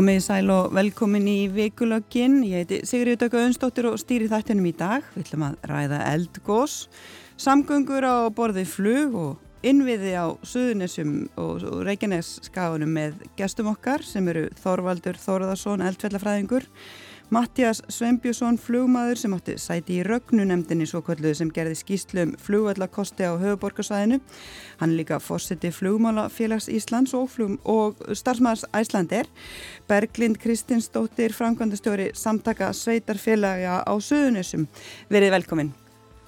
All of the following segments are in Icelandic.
Komið í sæl og velkomin í vikulögin. Ég heiti Sigriður Döggu Önsdóttir og stýri þættinum í dag. Við ætlum að ræða eldgós, samgöngur á borði flug og innviði á Suðunessum og Reykjanes skafunum með gestum okkar sem eru Þorvaldur Þóruðarsson, eldfellafræðingur, Mattias Sveinbjörnsson flugmaður sem átti sæti í rögnunemdini svo kvöldu sem gerði skýslum um flugvallakosti á höfuborgarsvæðinu. Hann líka fórseti flugmálafélags Íslands og, flug, og starfsmæðars Æslander. Berglind Kristinsdóttir, framkvæmdastjóri samtaka sveitarfélaga á Suðunessum. Verið velkominn.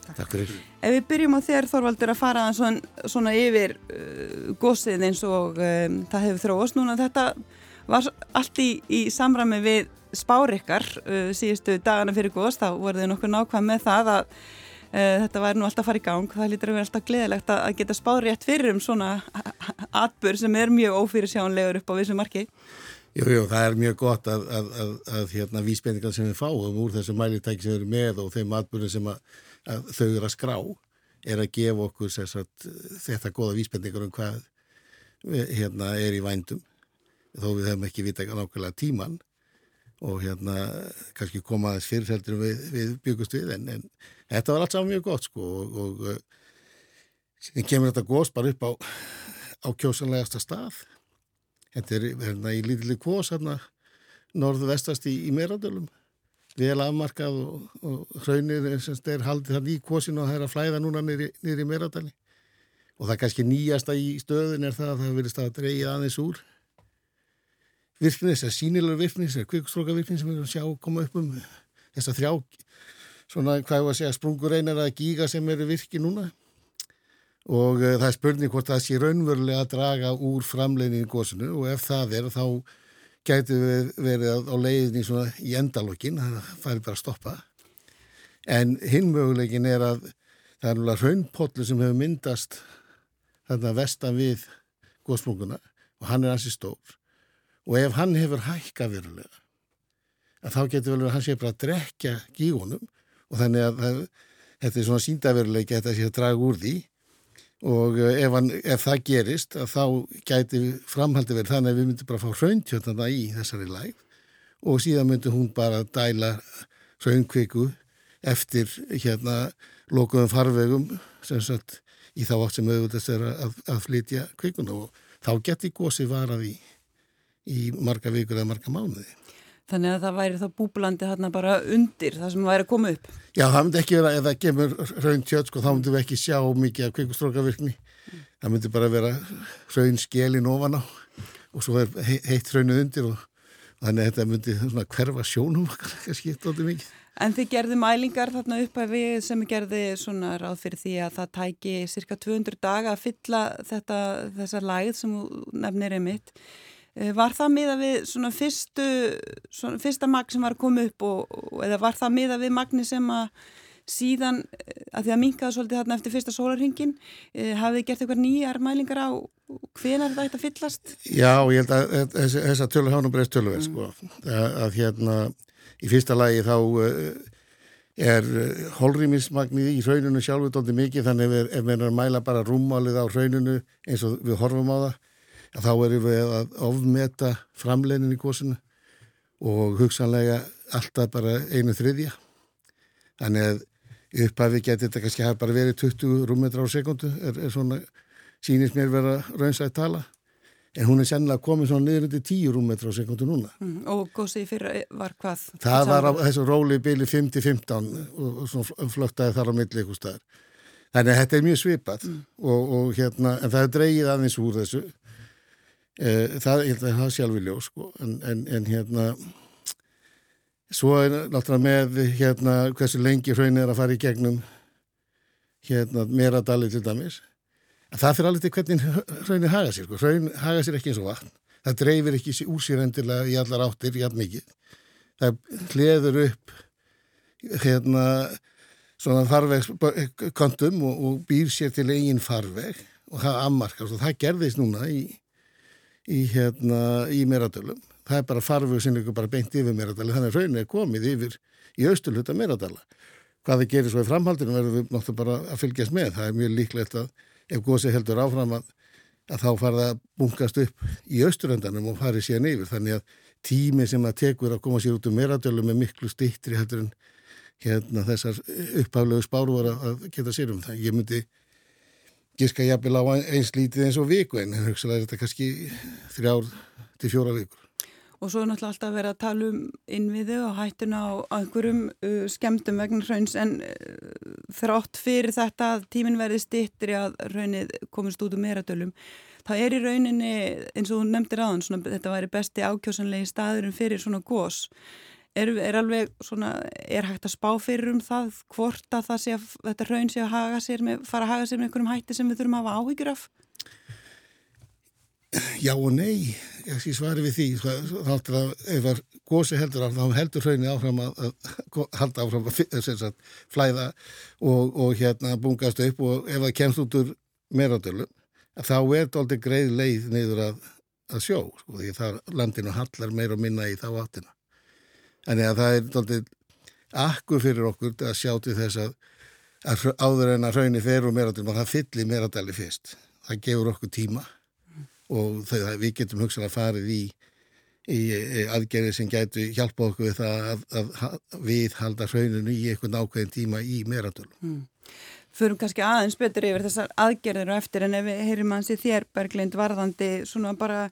Takk fyrir. Ef við byrjum á þér Þorvaldur að fara svona, svona yfir uh, gósið eins og um, það hefur þróast núna. Þetta var allt í, í samræmi við spár ykkar uh, síðustu dagana fyrir góðs, þá voru þið nokkur nákvæm með það að uh, þetta væri nú alltaf að fara í gang, það lítur að vera alltaf gleðilegt að geta spár rétt fyrir um svona atbur sem er mjög ófyrirsjánlegur upp á vissu marki. Jú, jú, það er mjög gott að, að, að, að hérna, vísbendingar sem við fáum úr þessu mælitæki sem erum með og þeim atbyrðum sem þau eru að skrá er að gefa okkur sagt, þetta goða vísbendingar um hvað hérna, er í vændum. Þó við hefum ekki vita nákvæmlega tíman og hérna kannski koma aðeins fyrirseldur við, við byggust við en, en þetta var allt saman mjög gott sko og, og síðan kemur þetta góðs bara upp á, á kjósanlegasta stað. Þetta er hérna í lítileg kvós hérna norðu-vestast í, í Meradölum vel afmarkað og, og hraunir er haldið þannig í kvósinu og það er að flæða núna nýri í Meradöli og það kannski nýjasta í stöðin er það að það verist að dreyja aðeins úr virkni, þess að sínilegur virkni, þess að kvikstróka virkni sem við erum að sjá koma upp um þess að þrjá, svona hvað ég var að segja, sprungur einar að gíga sem eru virki núna. Og uh, það er spurning hvort það sé raunverulega að draga úr framleginin í góðsunu og ef það er þá gætu við verið á leiðinni svona í endalokkin, það færi bara að stoppa. En hinn möguleikin er að það er náttúrulega raunpollu sem hefur myndast þarna vestan við góðsprunguna og hann er ansi stór og ef hann hefur hækka verulega að þá getur vel verið að hann sé bara að drekja gígunum og þannig að það, þetta er svona síndaveruleiki að þetta sé að draga úr því. Og eh, ef, hann, ef það gerist þá gæti framhaldi verið þannig að við myndum bara að fá rauntjötana í þessari læg og síðan myndi hún bara dæla raunkviku eftir hérna lokuðum farvegum sem sagt í þá átt sem auðvitað er að, að flytja kvikuna. Og þá geti gósi varað í í marga vikur eða marga mánuði. Þannig að það væri þá búblandi þarna bara undir það sem væri að koma upp? Já, það myndi ekki vera, ef það gemur raun tjöld, sko, þá myndum við ekki sjá mikið af kvikustrókavirkni. Mm. Það myndi bara vera raun skjelin ofan á og svo er heitt raunuð undir og, þannig að þetta myndi svona hverfa sjónum okkar skipt átti mikið. En þið gerðu mælingar þarna upp að við sem gerði svona ráð fyrir því að það tæki cirka 200 daga að fylla þetta, þessa læð sem nefnir einmitt. Eh, var það miða við svona fyrstu, svona fyrsta magn sem var að koma upp og, eða var það miða við magni sem að síðan, eh, að því að minkaða svolítið þarna eftir fyrsta sólarringin, eh, hafið þið gert eitthvað nýjar mælingar á hvenar þetta ætti að fyllast? Já, ég held að þess að tölur hánum breyst tölur, mm. sko, að, að hérna í fyrsta lagi þá er holrýmismagnið í hrauninu sjálfur dóndi mikið, þannig ef við erum að mæla bara rúmálið á hrauninu eins og við horfum á það að þá erum við að ofmeta framleinin í góðsunu og hugsanlega alltaf bara einu þriðja. Þannig að upphafi getur þetta kannski að bara verið 20 rúmmetra á sekundu, er, er svona, sínist mér vera raunsætt tala. En hún er sennilega komið svona niður undir 10 rúmmetra á sekundu núna. Mm, og góðsið fyrir var hvað? Það var á þessu róli bíli 5-15 og, og svona flöktaði þar á milli ykkur staðar. Þannig að þetta er mjög svipað mm. og, og hérna, en það er dreigið aðeins úr þessu Eh, það, ég held að það sjálf vilja sko. en, en, en hérna svo er náttúrulega með hérna hversu lengi hraun er að fara í gegnum hérna meradali til dæmis en það fyrir alveg til hvernig hraunir haga sér sko. hraun haga sér ekki eins og vatn það dreifir ekki úr sér endilega í allar áttir all mikið það hliður upp hérna svona farvegskontum og, og býr sér til eigin farveg og það afmarkast og það gerðist núna í í, hérna, í meradölum. Það er bara farfuð sem líka bara beint yfir meradali, þannig að raunin er komið yfir í austurluta meradala. Hvað það gerir svo í framhaldinu verður við náttúrulega bara að fylgjast með. Það er mjög líklegt að ef gósi heldur áfram að, að þá farða að bunkast upp í austuröndanum og farið síðan yfir. Þannig að tími sem að tekur að koma sér út um meradölu með miklu stittri heldur en hérna þessar upphaflegu spáru var að geta sér um það. Ég myndi giska jafnvel á eins lítið eins og viku en hugsalega er þetta kannski þrjár til fjóra vikur. Og svo er náttúrulega alltaf verið að tala um innviði og hættuna á einhverjum uh, skemmtum vegna hrauns en uh, þrátt fyrir þetta að tímin verði stittri að raunnið komist út um meradölum. Það er í rauninni eins og nefndir aðan, þetta væri besti ákjósanlegi staðurinn fyrir svona gós. Er, er alveg svona, er hægt að spá fyrir um það hvort að það sé að þetta raun sé að haga sér með, fara að haga sér með einhverjum hætti sem við þurfum að hafa áhyggjur af? Já og nei, ég svari við því, þá heldur að ef að gósi heldur af, þá heldur hraunni áfram að, að halda áfram að sagt, flæða og, og hérna bungast upp og ef það kemst út úr meradölu, þá er þetta aldrei greið leið niður að, að sjó, sko, því það landinu hallar meira og minna í þá áttina. Þannig að það er aldrei akkur fyrir okkur að sjá til þess að, að áður en að hraunni fer og meradölu, það fyllir meradölu fyrst. Það gefur okkur tíma og það, við getum hugsanlega farið í, í, í aðgerði sem getur hjálpa okkur við það að, að, að við halda hrauninu í einhvern ákveðin tíma í meradölum. Mm. Förum kannski aðeins betur yfir þessar aðgerðir og eftir en ef við heyrim hans í þér Berglind varðandi svona bara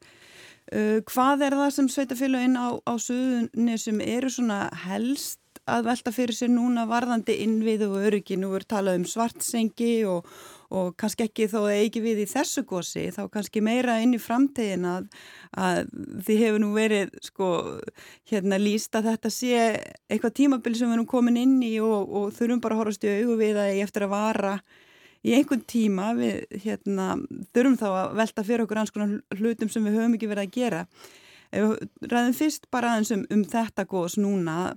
uh, hvað er það sem sveitafélaginn á, á suðunni sem eru svona helst að velta fyrir sér núna varðandi innvið og öryggi, nú er talað um svartsengi og, og kannski ekki þó að eigi við í þessu gósi, þá kannski meira inn í framtegin að, að því hefur nú verið sko hérna líst að þetta sé eitthvað tímabil sem við erum komin inn í og, og þurfum bara að horfast í augu við að eftir að vara í einhvern tíma við hérna þurfum þá að velta fyrir okkur ans konar hlutum sem við höfum ekki verið að gera. Ræðum fyrst bara aðeins um, um þetta gós núna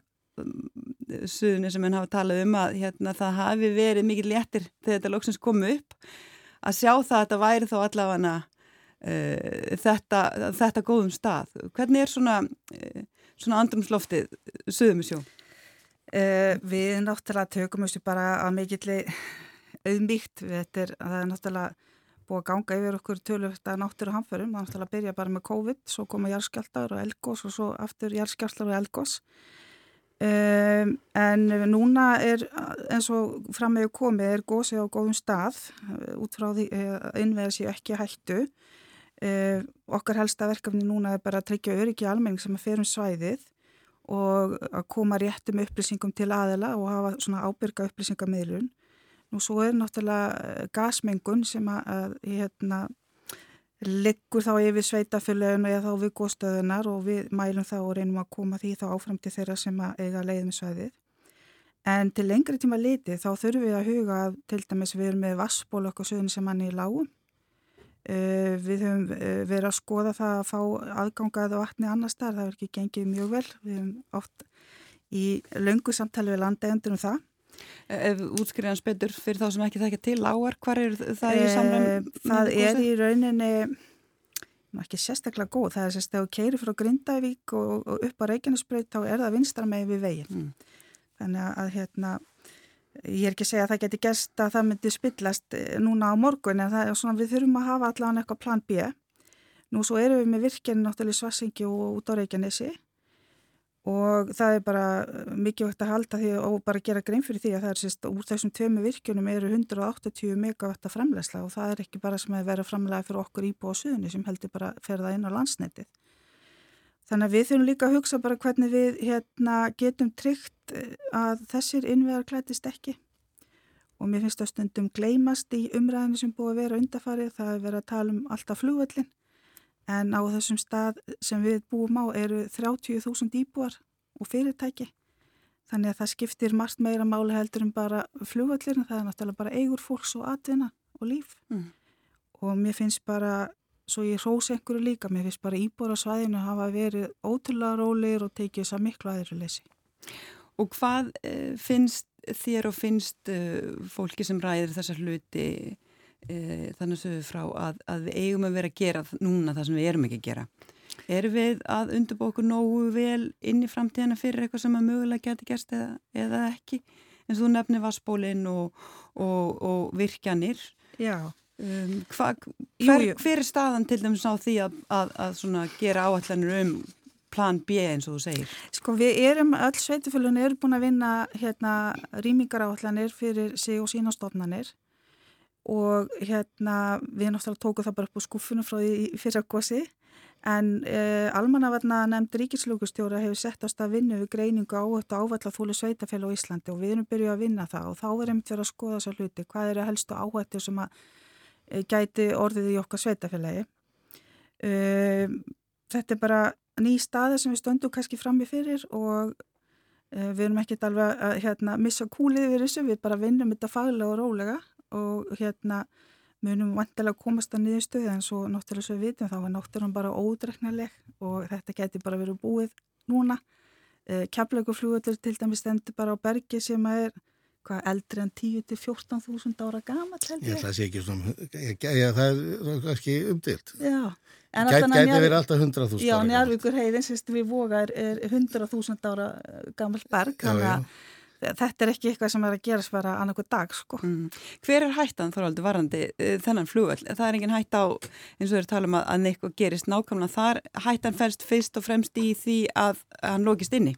suðunni sem henn hafa talað um að hérna, það hafi verið mikið léttir þegar þetta lóksins komu upp að sjá það að þetta væri þá allavega uh, þetta, þetta góðum stað. Hvernig er svona, uh, svona andrumsloftið suðum í sjó? Uh, við náttúrulega tökum þessu bara að mikilli auðmíkt, þetta er, er náttúrulega búið að ganga yfir okkur tölvöld að náttúru hamförum, það er náttúrulega að byrja bara með COVID, svo koma járskjáltar og elgós og svo aftur járskjáltar og elgós Um, en núna er eins og fram með komið er gósið á góðum stað út frá því að uh, innveða sér ekki hættu. Uh, okkar helsta verkefni núna er bara að tryggja öryggi almenning sem að ferum svæðið og að koma réttum upplýsingum til aðela og hafa svona ábyrga upplýsingamiðlun nú svo er náttúrulega gasmengun sem að, að hérna liggur þá yfir sveitafélaginu eða þá við góðstöðunar og við mælum þá og reynum að koma því þá áfram til þeirra sem eiga leið með svæðið. En til lengri tíma liti þá þurfum við að huga að til dæmis við erum með vassból okkur sögum sem hann er í lágum. Uh, við höfum uh, verið að skoða það að fá aðgangað og vatni annar starf, það er ekki gengið mjög vel. Við höfum oft í löngu samtali við landegendur um það Ef útskriðans betur fyrir þá sem ekki þekkja til lágar, hvar er það í samræm? E, það er í rauninni ekki sérstaklega góð, það er sérstaklega að keiri frá Grindavík og, og upp á Reykjanesbreyt þá er það vinstra með við veginn mm. þannig að hérna ég er ekki að segja að það geti gæst að það myndi spillast eh, núna á morgun en það er svona við þurfum að hafa allavega eitthvað plan B nú svo erum við með virkjani náttúrulega í Svarsingi og út á Reykjanesi og það er bara mikið vekt að halda því og bara gera grein fyrir því að það er sérst úr þessum tveimu virkjunum eru 180 megawatt að framlegsla og það er ekki bara sem að vera framlega fyrir okkur íbú á suðunni sem heldur bara að ferða inn á landsnetið. Þannig að við þurfum líka að hugsa bara hvernig við hérna, getum tryggt uh, að þessir innvegar klætist ekki og mér finnst það stundum gleymast í umræðinu sem búið að vera undafarið það er verið að tala um alltaf flugvöllin en á þessum stað sem við búum á eru 30.000 íbúar og fyrirtæki. Þannig að það skiptir margt meira máli heldur en bara flugvallir það er náttúrulega bara eigur fólks og atvinna og líf. Mm. og mér finnst bara, svo ég hrós einhverju líka, mér finnst bara íbúar á svæðinu hafa verið ótrúlega rólir og tekið þess að miklu aðeinslu leysi. Og hvað uh, finnst þér og finnst uh, fólki sem ræðir þessar hluti e, þannig við frá að, að við eigum að vera að gera núna það sem við erum ekki að gera. Erum við að undurbóku nógu vel inn í framtíðana fyrir eitthvað sem að mögulega geti gerst eða, eða ekki? En þú nefnir vassbólinn og, og, og virkjanir. Já. Um, hva, hver, hver er staðan til dæmis á því að, að, að gera áallanir um plan B eins og þú segir? Sko við erum, öll sveitufölun eru búin að vinna hérna rýmingar áallanir fyrir sig og sína stofnanir og hérna við náttúrulega tókum það bara upp á skuffunum frá því fyrir að gósi en eh, almannavarna nefnd ríkislugustjóra hefur sett á stað vinnu við greiningu á þetta ávalla þúlu sveitafél á Íslandi og við erum byrjuð að vinna það og þá er einmitt verið að skoða þessa hluti. Hvað eru helstu áhættu sem að e, gæti orðið í okkar sveitafélagi um, þetta er bara ný staði sem við stöndum kannski fram í fyrir og uh, við erum ekkert alveg að hérna, missa kúlið við þessu, við bara vinnum þetta faglega og rólega og hérna munum vantilega að komast að niður stöð en svo náttúrulega svo við vitum þá er náttúrulega bara ódreknaleg og þetta geti bara verið búið núna. Uh, Keflauguflúður til dæmis stendur bara á bergi sem er hvað eldri en 10-14.000 ára held ég. Það sé ekki svona, já það er kannski umdilt. Já, Gæti verið alltaf 100.000 ára. Já, Njarvíkur heiðin, sérst við vogar er 100.000 ára gammal berg, þannig að þetta er ekki eitthvað sem er að gerast bara annarku dag, sko. Mm. Hver er hættan þorvaldi varandi uh, þennan flugvöld? Það er engin hætt á, eins og við talum að, að neikko gerist nákvæmlega þar, hættan fælst fyrst og fremst í því að hann lókist inni.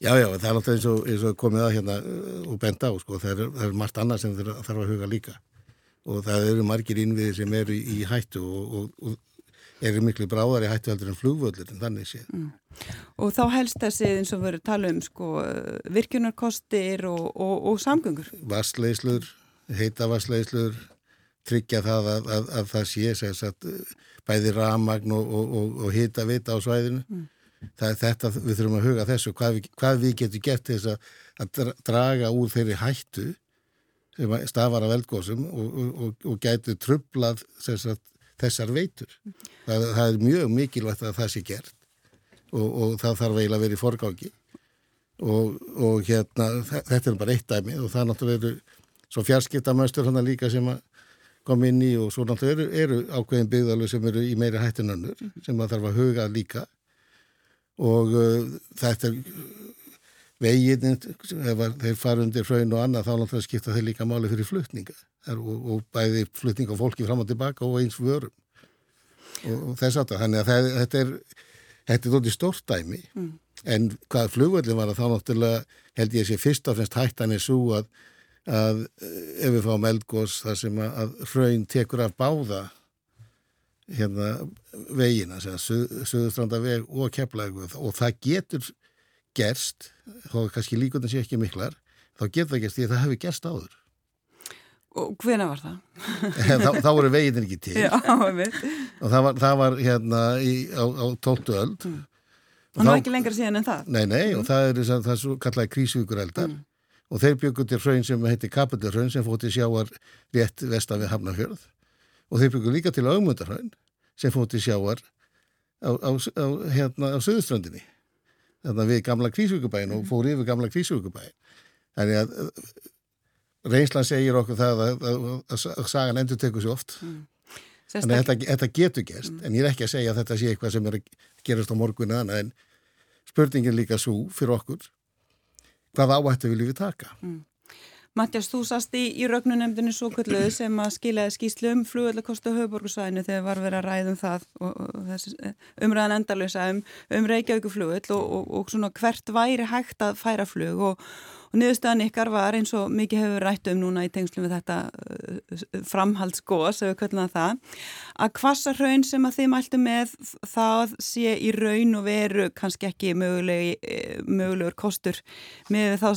Já, já, það er alltaf eins og, eins og komið að hérna uh, og benda á, sko, það er, það er margt annað sem þarf að huga líka og það eru margir innviðir sem eru í, í hættu og, og, og eru miklu bráðar í hættu heldur en flugvöldur en þannig séð. Mm. Og þá helst þessi eins og verður tala um sko virkjunarkostir og, og, og samgöngur? Vassleislur, heita vassleislur, tryggja það að, að, að það sé þess að bæði ramagn og, og hita vita á svæðinu. Mm. Það er þetta, við þurfum að huga þessu, hvað við, hvað við getum gert þess að, að draga úr þeirri hættu sem stafar af eldgóðsum og gætu trublað að þessar veitur. Það, það er mjög mikilvægt að það sé gert og, og það þarf eiginlega að vera í forgáki og, og hérna þetta er bara eitt dæmi og það náttúrulega eru svo fjarskiptamöstur hann líka sem kom inn í og svo náttúrulega eru, eru ákveðin byggðalög sem eru í meiri hættinönnur sem að þarf að huga líka og uh, þetta er veginn, ef þeir fara undir hraun og annað þá náttúrulega skipta þeir líka máli fyrir flutninga. Og, og bæði flutninga fólki fram og tilbaka og eins vörum. Og, og þess að það, þannig að það, þetta er þetta er þóttið stórt dæmi. Mm. en hvað flugvöldin var að þá náttúrulega held ég að sé fyrst og fremst hættan er svo að, að ef við fáum eldgós þar sem að, að hraun tekur af báða hérna vegina, söðustranda veg og keflagu og það getur gerst, þá kannski líkundin sé ekki miklar, þá getur það gerst því að það hefur gerst áður. Og hvena var það? þá, þá voru vegitin ekki til. Já, og það var, það var hérna í, á, á 12. öld. Mm. Og það var ekki lengra síðan en það? Nei, nei, mm. og það er það er svo kallaði krísvíkur eldar. Mm. Og þeir byggur til hraun sem heitir Kapiturhraun sem fótti sjáar rétt vestan við Hafnarfjörð. Og þeir byggur líka til Augmundarhraun sem fótti sjáar á, á, á, hérna, á Suðuströndinni þarna við gamla kvísvíkubæin og fór yfir gamla kvísvíkubæin þannig að reynslan segir okkur það að, að, að, að sagan endur tekur sér oft mm. þannig að þetta, þetta getur gerst mm. en ég er ekki að segja að þetta sé eitthvað sem er að gerast á morgunu annað en spurningin líka svo fyrir okkur hvað áhættu viljum við taka mm. Mattias, þú sast í, í rögnunemdini svo kulluðu sem að skilaði skýslu um flugöldlakostu höfuborgarsvæðinu þegar var verið að ræðum það og, og þessi eh, umræðan endalösa um, um Reykjavíkuflugöld og, og, og svona hvert væri hægt að færa flug og Og niðurstöðan ykkar var eins og mikið hefur rætt um núna í tengslum við þetta uh, framhaldsgóðs, ef við köllum það, að hvassa raun sem að þið mæltu með það sé í raun og veru kannski ekki möguleg, eh, mögulegur kostur með þá,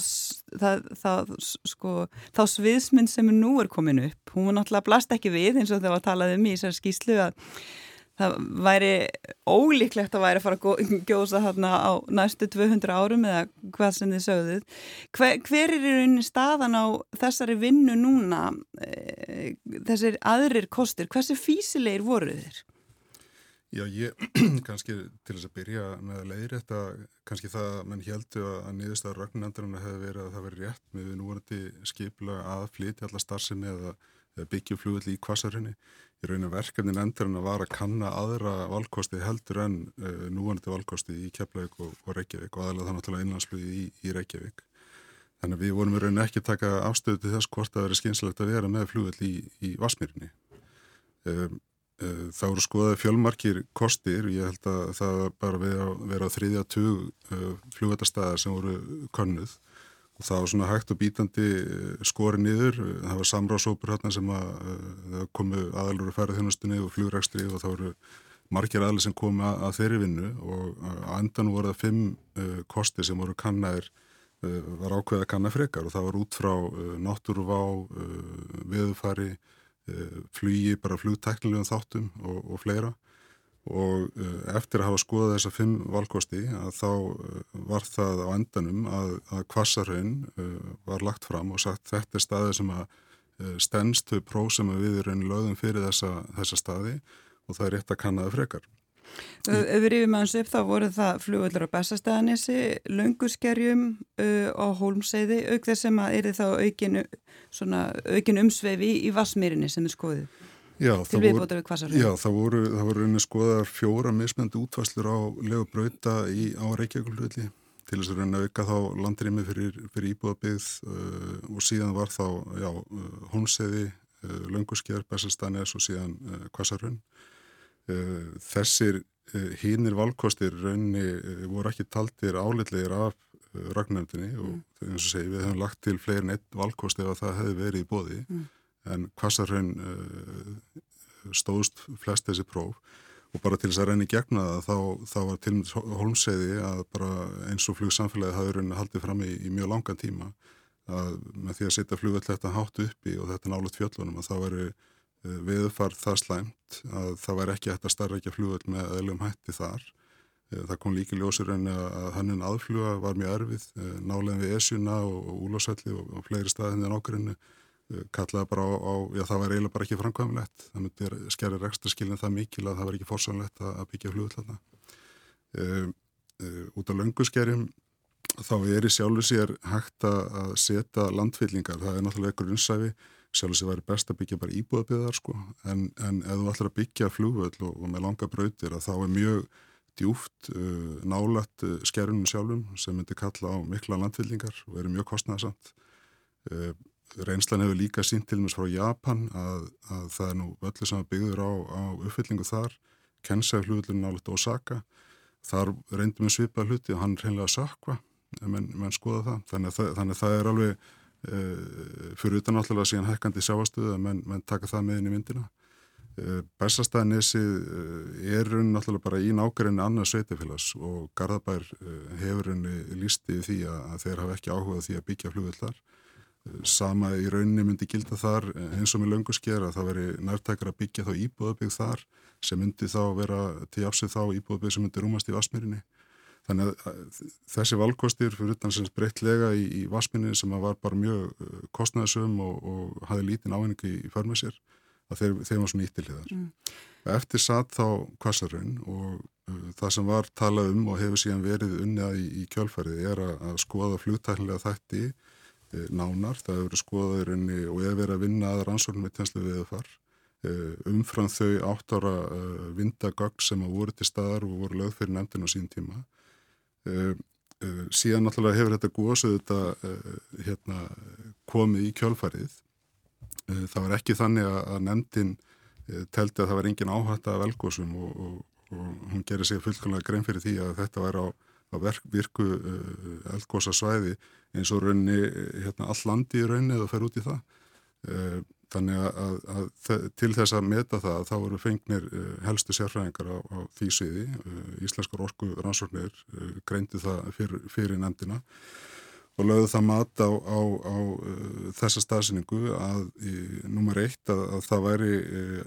það, það, sko, þá sviðsmynd sem nú er komin upp. Hún var náttúrulega blast ekki við eins og það var talað um í þessar skýslu að það væri ólíklegt að væri að fara að gjósa þarna á næstu 200 árum eða hvað sem þið sögðuð. Hver, hver er í rauninni staðan á þessari vinnu núna, e, þessir aðrir kostir, hversu físilegir voru þér? Já, ég, kannski til þess að byrja með að leiðri þetta, kannski það að mann heldu að niðurstaða rögnendarinn hefði verið að það veri rétt með núverandi skipla að flytja alla starfsemi eða byggjum flugulli í kvassarhunni í rauninu verkefnin endurinn að vara að kanna aðra valkosti heldur en uh, núvanandi valkosti í Keflavík og, og Reykjavík og aðalega þannig að innlandsflugi í, í Reykjavík. Þannig að við vorum í rauninu ekki taka afstöðu til þess hvort að vera skynslegt að vera með flugull í, í Vasmýrinni. Um, uh, þá eru skoðað fjölmarkir kostir, ég held að það bara vera, vera á þriðja tug uh, flugvætastæðar sem voru konnuð og það var svona hægt og bítandi skori niður, það var samráðsópur hérna sem að komu aðalur að færa þjónustunni og flugrækstri og það voru margir aðli sem komi að, að þeirri vinnu. Og að endan voru það fimm uh, kosti sem voru kannæðir uh, var ákveða kannar frekar. Og það var út frá uh, náttúruvá, veðufari, flugi, bara flugtæknilegum þáttum og, og fleira og eftir að hafa skoðað þessa fimm valkosti að þá var það á endanum að, að kvassarhaun var lagt fram og sagt þetta er staði sem að stennstu próf sem við erum lögðum fyrir þessa, þessa staði og það er rétt að kannaða frekar. Öfur yfir manns upp þá voru það flugvöldur á Bessastæðanissi, Launguskerjum uh, á Hólmseiði, auk þess sem að er þá aukin, aukin umsvefi í, í Vassmýrinni sem er skoðið. Já, það voru, já, það voru, það voru reyni skoðar fjóra mismöndi útvarslur á legu brauta í, á Reykjavík-hlutli til þess að reyna að auka þá landrými fyrir, fyrir íbúðabið uh, og síðan var þá, já, uh, Hólmseiði, uh, Launguskerj, Bessastæðanis og síðan Kvassarhund Eh, þessir eh, hínir valkostir raunni voru ekki taldir álitlegir af ragnaröndinni og mm. eins og segi við hefum lagt til fleirin eitt valkost ef það hefði verið í bóði mm. En Kvassarhaun stóðst flest þessi próf og bara til þess að reyni gegna það þá, þá var til og með holmseiði að bara eins og flugsamfélagi hafi rauninni haldið fram í, í mjög langan tíma að með því að setja flugvall þetta hátt uppi og þetta nálut fjöllunum að þá veri Eh, viðfar það slæmt að það væri ekki hægt að starra ekki að fljóða með öðlum hætti þar. Eh, það kom líki ljósur en að hannun aðfluga var mjög erfið, eh, nálegin við Esjuna og Úlásvelli og, og fleiri staðinni en ákveðinu kallaði bara á, á, já það var eiginlega bara ekki framkvæmlegt, það myndi skæri rekstra skilin það mikil að það var ekki fórsanlegt að byggja þarna. Uh, uh, út á lönguskerjum þá er í sjálfu sér hægt að setja landfyllingar, það er náttúrulega einhver unnsæfi sjálf þess að það væri best að byggja bara íbúðabiðar sko en, en ef þú ætlar að byggja flugvöld og, og með langa brautir að þá er mjög djúft uh, nálætt uh, skerunum sjálfum sem myndi kalla á mikla landvillingar og eru mjög kostnæðsamt. Uh, reynslan hefur líka sínt til og með frá Japan að, að það er nú öllu sem byggður á, á uppfyllingu þar, Kensei flugvöldin nálætt Osaka, þar reyndum við svipað hluti og hann reynlega sökva, menn, menn skoða það, þannig að, þannig að það er alveg Uh, fyrir utan náttúrulega síðan hækkandi sjáastöðu að menn, menn taka það með inn í myndina. Uh, Bessastæðanissi uh, er raun náttúrulega bara í nákværinni annað sveitafélags og Garðabær hefur raunni lísti því að, þeir hafa ekki áhugað því að byggja flugvillar sama í rauninni myndi gilda þar eins og með löngu sker að það veri nærtækar að byggja þá íbúðabygg þar sem myndi þá vera til afsið þá íbúðabygg sem myndi rúmast í Vasmírinni Þannig að þessi valkostir fyrir utan sem breyttlega í, í vassminni sem var bara mjög uh, kostnæðsum og, og hafði lítinn ávinningu í, förmið sér að þeir, þeir var svona íttilíðar. Mm. Eftir satt þá kvassarun og uh, það sem var talað um og hefur síðan verið unnið í, í kjálfærið er að, að skoða flugtæknilega þætti nánar. Það hefur verið skoðaður unni og hefur verið að vinna aðra ansvörnum með tjenslu við þar uh, umfram þau átt ára uh, vindagögg sem að voru til staðar og voru lögð fyrir nefndin á sín tíma. Uh, síðan náttúrulega hefur þetta góðsöðu þetta hérna, komið í kjölfarið. Það var ekki þannig að nefndin teldi að það var engin áhætta af velgósum og, og, og hún gerir sig fullkonlega grein fyrir því að þetta væri á, á verk, virku eldgósasvæði eins og raunni hérna, all landi í raunni eða fer út í það Þannig að, að, að til þess að meta það þá eru fengnir uh, helstu sérfræðingar á, á því sviði. Uh, Íslenskar orku rannsóknir greindi það fyr, fyrir nefndina og lögðu það mat á, á, á þessa staðsynningu að nummer eitt að, að það væri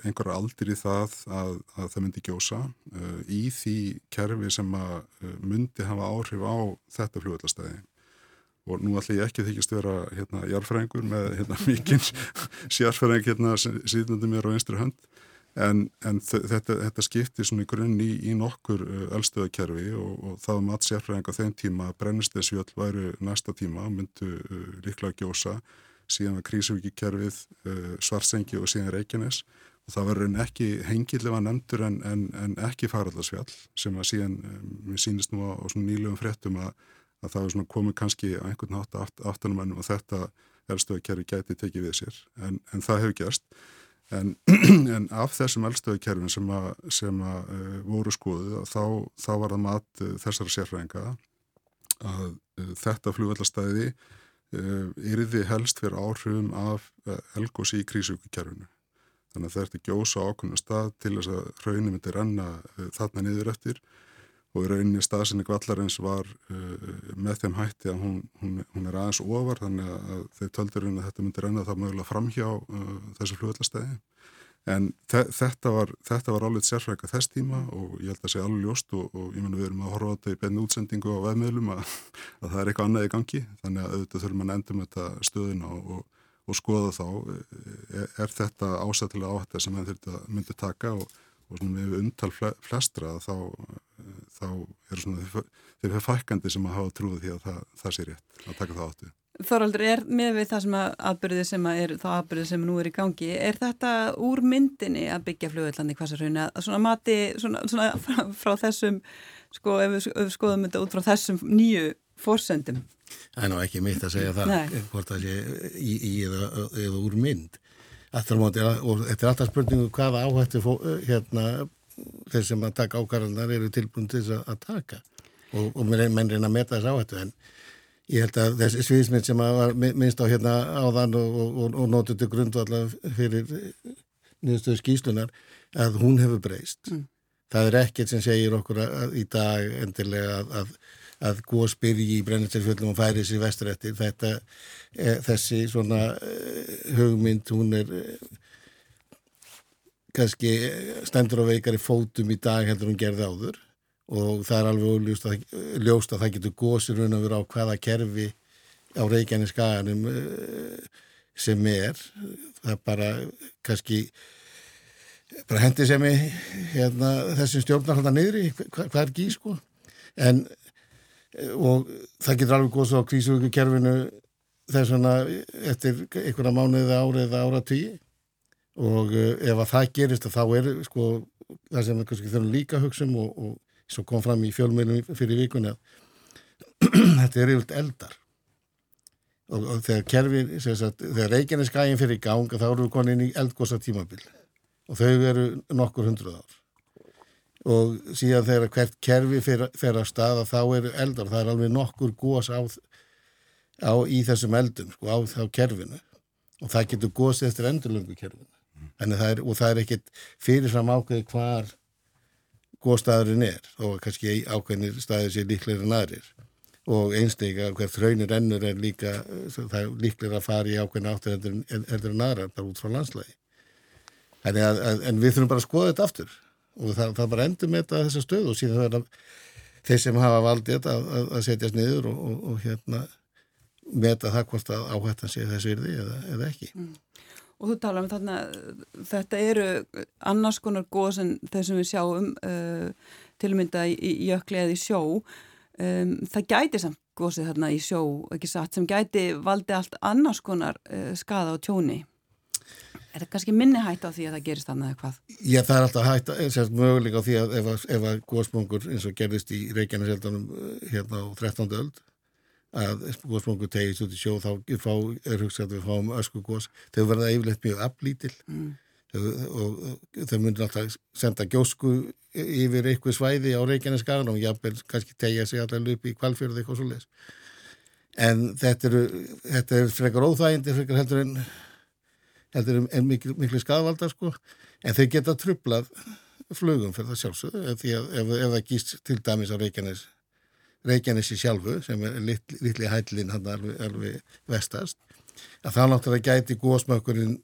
einhverja aldir í það að það myndi gjósa í því kerfi sem að myndi hafa áhrif á þetta fljóðlastæði og nú ætlum ég ekki þykist vera hérna jarfrængur með hérna mikinn sjarfræng hérna síðandi mér á einstri hönd. En, en þetta, þetta skiptir svona í grunn í, í nokkur uh, eldstöðakerfi og, og það um að sjarfræng á þeim tíma brennistesjöld væru næsta tíma myndu uh, líklega gjósa. Síðan var krísuvíkikerfið uh, svarsengi og síðan Reykjanes. Og það verður ekki hengilega nefndur en, en, en ekki faraldarsfjall sem að síðan, um, mér sínist nú á, á nýlegum fréttum að að það er svona komið kannski að einhvern nátt aft, aftanumennum og þetta elstöðakerfi gæti tekið við sér. En, en það hefur gerst. En, en af þessum eldstöðukerfin sem, að, sem að, uh, voru skoðuð þá, þá var það mat uh, þessara sérfræðinga að uh, þetta flugvallastæði yrði helst fyrir áhrifum af elgósi í krísukerfinu. Þannig að það ertu gjósa ákveðinu stað til þess að hraunum myndi renna þarna niður eftir og í rauninni staðsynning vallarins var uh, með þeim hætti að hún, hún, hún er aðeins ofar þannig að þeir töldur að þetta myndi renna það mögulega framhjá uh, þessu flugvallastæði en þetta var, þetta var alveg sérfrækka þess tíma og ég held að segja alveg ljóst og, og ég menn við erum að horfa á þetta í benni útsendingu á veðmiðlum að, að það er eitthvað annað í gangi. Þannig að auðvitað þurfum að endum þetta stöðuna og, og, skoða þá. Er, er þetta ásættilega áhætta sem þetta myndi taka? Og og svona með umtal flestra þá, þá er svona þeir fækandi sem að hafa trúið því að það, það sé rétt að taka það áttu. Þoraldur, er með við það sem að aðbyrðið sem að er þá aðbyrðið sem nú er í gangi, er þetta úr myndinni að byggja flugveldandi hvaðsarhauna að svona mati svona, svona frá, frá þessum, sko ef við, við skoðum þetta út frá þessum nýju fórsendum? Það er ná ekki mitt að segja það, Nei. hvort það sé í, í eða, eða úr mynd Móti, og þetta er alltaf spurningu hvaða áhættu hérna, þeir sem að taka ákvarðanar eru tilbúin til þess að taka og, og menn reyna að meta þess áhættu en ég held að þessi sviðisminn sem var minnst á hérna áðan og, og, og nótið til grundvallar fyrir nýðstöðu skýslunar að hún hefur breyst. Mm. Það er ekkert sem segir okkur að, að, í dag endilega að, að að góð spyrji í brennistilfjöldum og færi sér vesturættir þetta, e, þessi svona e, hugmynd hún er e, kannski stendur á veikari fótum í dag heldur hún gerði áður. Og það er alveg ljóst að, ljóst að það getur góðsir raun og vera á hvaða kerfi á Reykjanes skaganum sem er. Það bara kannski bara hendi sem ég hérna, þessum stjórnar hann að niðri hvað hva er gí sko? En og það getur alveg góðs á kvísuvíkukerfinu þess vegna eftir einhverja mánuði ári eða ára tíu og uh, ef að það gerist þá er sko það sem við kannski þurfum líka að hugsa um og, og svo kom fram í fjölmjölum fyrir vikunni að þetta er yfirlt eldar. Og, og þegar kerfi sagt, þegar Reykjanes skæin fyrir í gang þá eru við konið inn í eldgósa tímabil og þau eru nokkur hundruð ár. Og síðan þegar hvert kerfi fer að staða þá eru eldar, það er alveg nokkur gós á, á í þessum eldum sko, á þá kerfinu. Og það getur gósið eftir endurlöngu kerfinu. Það er, og það er ekkit fyrirfram ákveði hvar góstaðurinn er og kannski ákveðinir staðir sér líklega en aðrir og einstaklega hvert hraunir ennur er líka það er líklega að fara í ákveðin áttur endur en aðra bara út frá landslægi en, en við þurfum bara að skoða þetta aftur og það, það bara endur með þetta þessa stöð og síðan það er þeir sem hafa valdið þetta að, að, að setjast niður og, og, og hérna meta það hvort að áhættan sé þessu yrði eða, eða ekki. Mm. Og þú tala um þarna, þetta eru annars konar þeir sem við sjáum uh, tilmynda í, í jökli eða í sjó um, það gæti samt góðsið þarna í sjó ekki satt sem gæti valdi allt annars konar uh, skada á tjóni Er það kannski minni hætt á því að það gerist þannig eða hvað? Já, það er alltaf hætt, sérst möguleika á því að ef, að góðsmungur eins og gerist í Reykjaneseldanum eh, hérna á 13. öld að góðsmungur tegist út í sjó þá fá, er hugsað að við fáum ösku góðs þau verða yfirleitt mjög aflítil. Mm. og, þau myndir alltaf senda gjósku yfir eitthvað svæði á Reykjaneskaran og jáfnvel kannski tegja sig alltaf upp í kvalfjörðu eitthvað svo les en þetta er, þetta er frekar óþægindi frekar heldur en heldur en miklu, miklu skadvaldar sko. En þau geta trublað flugum fyrir það sjálfsögðu því að ef, ef það gýst til dæmis á Reykjanes Reykjanesi sjálfu sem er litli, litli hællin hann alveg, alveg vestast að það náttúrulega gæti góðsmökkurinn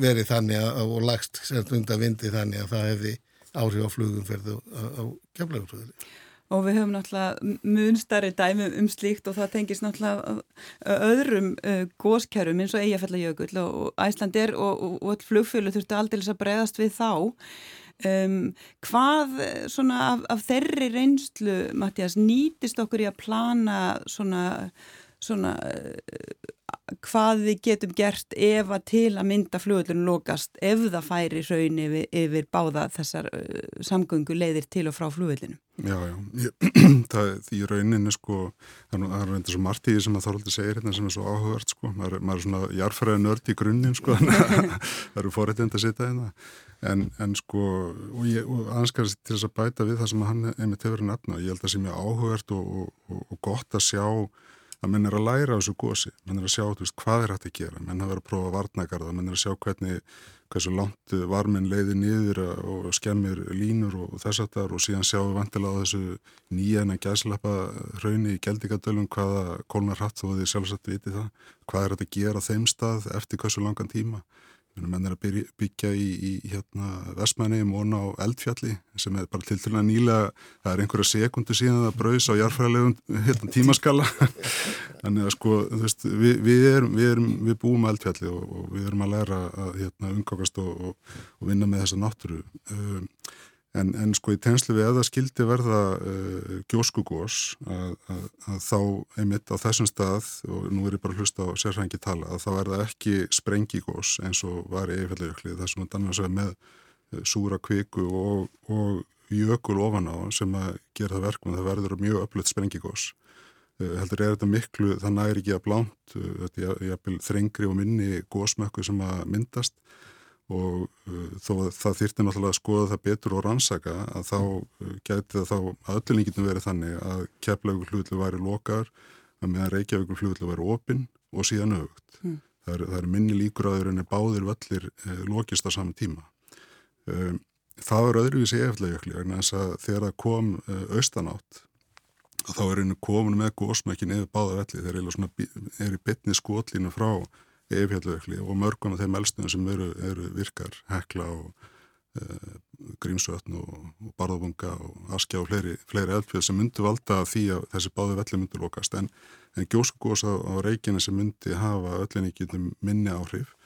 verið þannig að, og lagst undan vindi þannig að það hefði áhrif á flugum fyrir það á, á kemlaugurflöðli og við höfum náttúrulega munstari dæmi um slíkt og það tengis náttúrulega öðrum góskerfum eins og Eyjafjallajökull og Æslandir og, og, og flugfjölu þurftu aldrei að bregðast við þá um, hvað svona af, af þeirri reynslu Mattias nýtist okkur í að plana svona, svona hvað við getum gert ef að til að mynda fljóðlunum lokast ef það færi raun yfir, yfir báða þessar uh, samgöngu leiðir til og frá fljóðlunum. Já, já, ég, það er í rauninu sko, það er reynda svo margt í því sem að Þorvaldur segir hérna sem er svo áhugavert sko, maður, maður er svona jarfæraði nörd í grunninn sko, það eru forrættind að sitja hérna, en, en sko, og, og anskast til þess að bæta við það sem hann einmitt hefur nefna, ég held að það sé mjög áhugavert og, og, og gott að sjá að menn er að læra á þessu gósi, menn er að sjá veist, hvað er hægt að gera, menn verið að prófa varnagarða, menn er að sjá hvernig, hversu langt varminn leiði niður og skemmir línur og þess að þar og síðan sjáum við vantilega á þessu nýjana gæslappa hrauni í geldingadölum hvaða kólnar hratt þó að þið sjálfsagt viti það, hvað er hægt að gera þeim stað eftir hversu langan tíma menn er að byggja í, í hérna, Vestmæni í Móna á Eldfjalli sem er bara til til að nýla það er einhverja sekundu síðan það brauðs á jarfræðilegum hérna, tímaskala. Þannig að sko veist, við, við, erum, við, erum, við búum á Eldfjalli og, og við erum að læra að hérna, umgangast og, og, og vinna með þessa náttúru. Um, En, en sko í tenslu við eða skildi verða uh, gjóskugós að, að, að þá einmitt á þessum stað og nú er ég bara hlust á sérhængi tala að þá er það ekki sprengigós eins og var í eifjallegjökli þar sem að danna sig með uh, súra kviku og, og jökul ofan á sem að gera það verkum það verður mjög öflutt sprengigós. Uh, heldur er þetta miklu, það næri ekki að blánt, þetta er þrengri og minni gósmökku sem að myndast og uh, þó að það þýrti náttúrulega að skoða það betur og rannsaka að þá uh, gæti það þá að öllinningitum verið þannig að keflaugur hlutlu væri lokar að meðan reykjaugur hlutlu væri opinn og síðan aukt. Mm. Það eru er minni líkur aður en er báðir völlir eh, lokist á saman tíma. Um, það var öðruvísi vegna þess að þegar það kom uh, austanátt þá er einu komin með gósmækin eða báða velli þeir eru í bytni skotlínu frá Eifjallökli og mörgum af þeim elstuðum sem eru, eru virkar, Hekla og e, Grímsvötn og, og Barðabunga og Askja og fleiri, fleiri eldfjöld sem myndi valda því að þessi báði velli myndi lokast. En, en gjóskugós á, á reikinu sem myndi hafa öllinni getum minni áhrif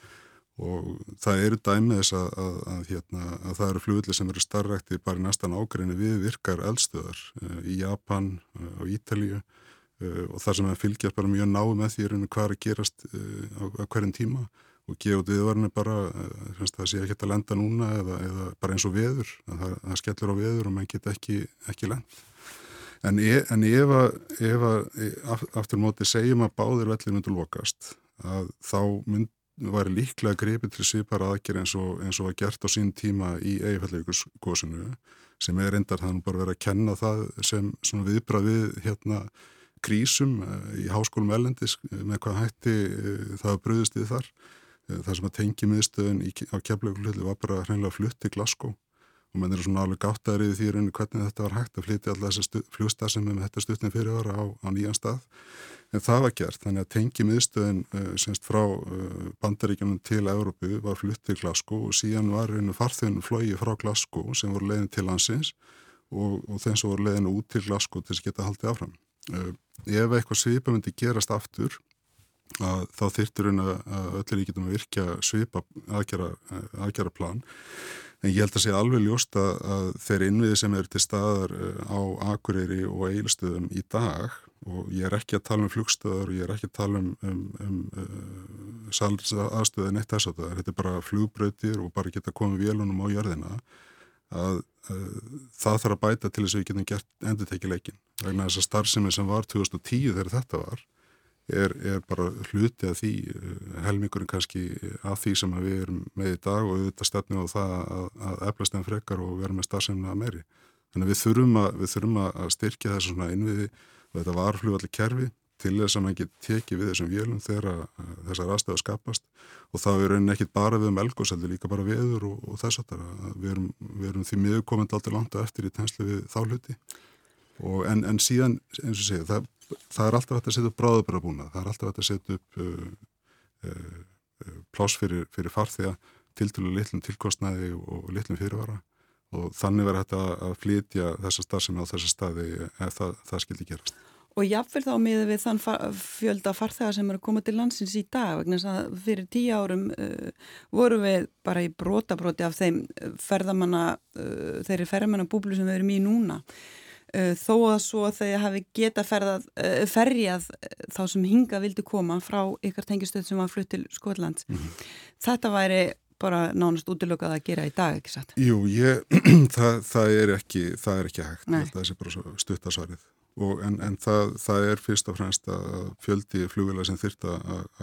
og það eru dæmið þess að, að, að, hérna, að það eru fljóðli sem eru starrækti bara í næstan ágreinu við virkar eldstöðar e, í Japan e, Ítalíu. Uh, og þar sem það fylgjast bara mjög náðu með því hvað er að gerast uh, á, á hverjum tíma og gefa út viðvarni bara uh, það sé ekki að lenda núna eða, eða bara eins og veður, það, það skellur á veður og mann get ekki, ekki lend en, e, en ef að, e, aftur móti segjum að báðir vellir myndur lokast að þá mynd var líklega greipið til svipar aðgjör eins og, eins og að gert á sín tíma í eigifællíkusgósinu sem er reyndar þannig bara verið að kenna það sem viðbrað við hérna krísum eh, í háskólum elendis eh, með hvað hætti eh, það bröðist í þar. Það sem að tengi miðstöðun á keflaugulhullu var bara hreinlega flutt til Glasgow og mann er svona alveg gáttaðrið því rauninni hvernig þetta var hægt að flytja alltaf þessi fljósta sem með þetta stuttin fyrir ára á, á nýjan stað. En það var gert, þannig að tengi miðstöðun uh, semst frá uh, bandaríkjunum til Európu var flutt til Glasgow og síðan var rauninni farþjónum flógi frá Glasgow sem voru leiðin til landsins og, og þeim sem voru leiðin út til Glasgow til þess að geta haldið áfram. Uh, ef eitthvað svipa myndi gerast aftur að þá þyrtir hún að öllir í getum að virkja svipa aðgjara, aðgjara plan en ég held að segja alveg ljóst að, að þeir innviði sem eru til staðar uh, á Akureyri og Eilstöðum í dag og ég er ekki að tala um flugstöðar og ég er ekki að tala um, um, um uh, salsaðstöðin eitt þess að það þetta er bara flugbröðir og bara geta komið vélunum á jörðina að uh, það þarf að bæta til þess að við getum gert endur tekið leikin vegna þess að starfsemi sem var 2010 þegar þetta var er, er bara hluti að því uh, helmingurinn kannski að því sem við erum með í dag og auðvitað stefnum á það að, að eflast en frekar og vera með starfsemina meiri. Þannig að við þurfum að, við þurfum að styrkja þessu svona innviði og þetta var fljóðalli kerfi til þess að maður geti tekið við þessum vélum þegar uh, þessar aðstæðu skapast. Og þá er raunin ekkit bara við um elgóseldi líka bara viður og, og þess að við erum, við erum því miður komend aldrei langt eftir í tenslu við þá hluti. Og, en, en síðan eins og segja það, það er alltaf hægt að setja upp bráðabæra búna það er alltaf hægt að setja upp uh, uh, uh plás fyrir, fyrir farþega til til litlum tilkostnaði og litlum fyrirvara. Og þannig verður hægt að flytja þessa starfsemi á þessa staði ef það, það skildi gerast Og jáfnvel þá miður við þann fjölda farþegar sem eru að koma til landsins í dag vegna þess að fyrir tíu árum uh, voru við bara í brotabróti af þeim uh, ferðamanna, uh, þeirri ferðamanna búblu sem við erum í núna. uh, þó að svo þegar hafi geta ferðað, uh, ferjað þá sem hinga vildi koma frá ykkar tengistöð sem var flutt til Skotlands. Mm -hmm. Þetta væri bara nánast útilökað að gera í dag, ekki satt? Jú, ég, það, það, er ekki, það er ekki hægt, það er bara stuttasvarið. En, en það, það er fyrst og fremst að fjöldi flugvila sem þyrta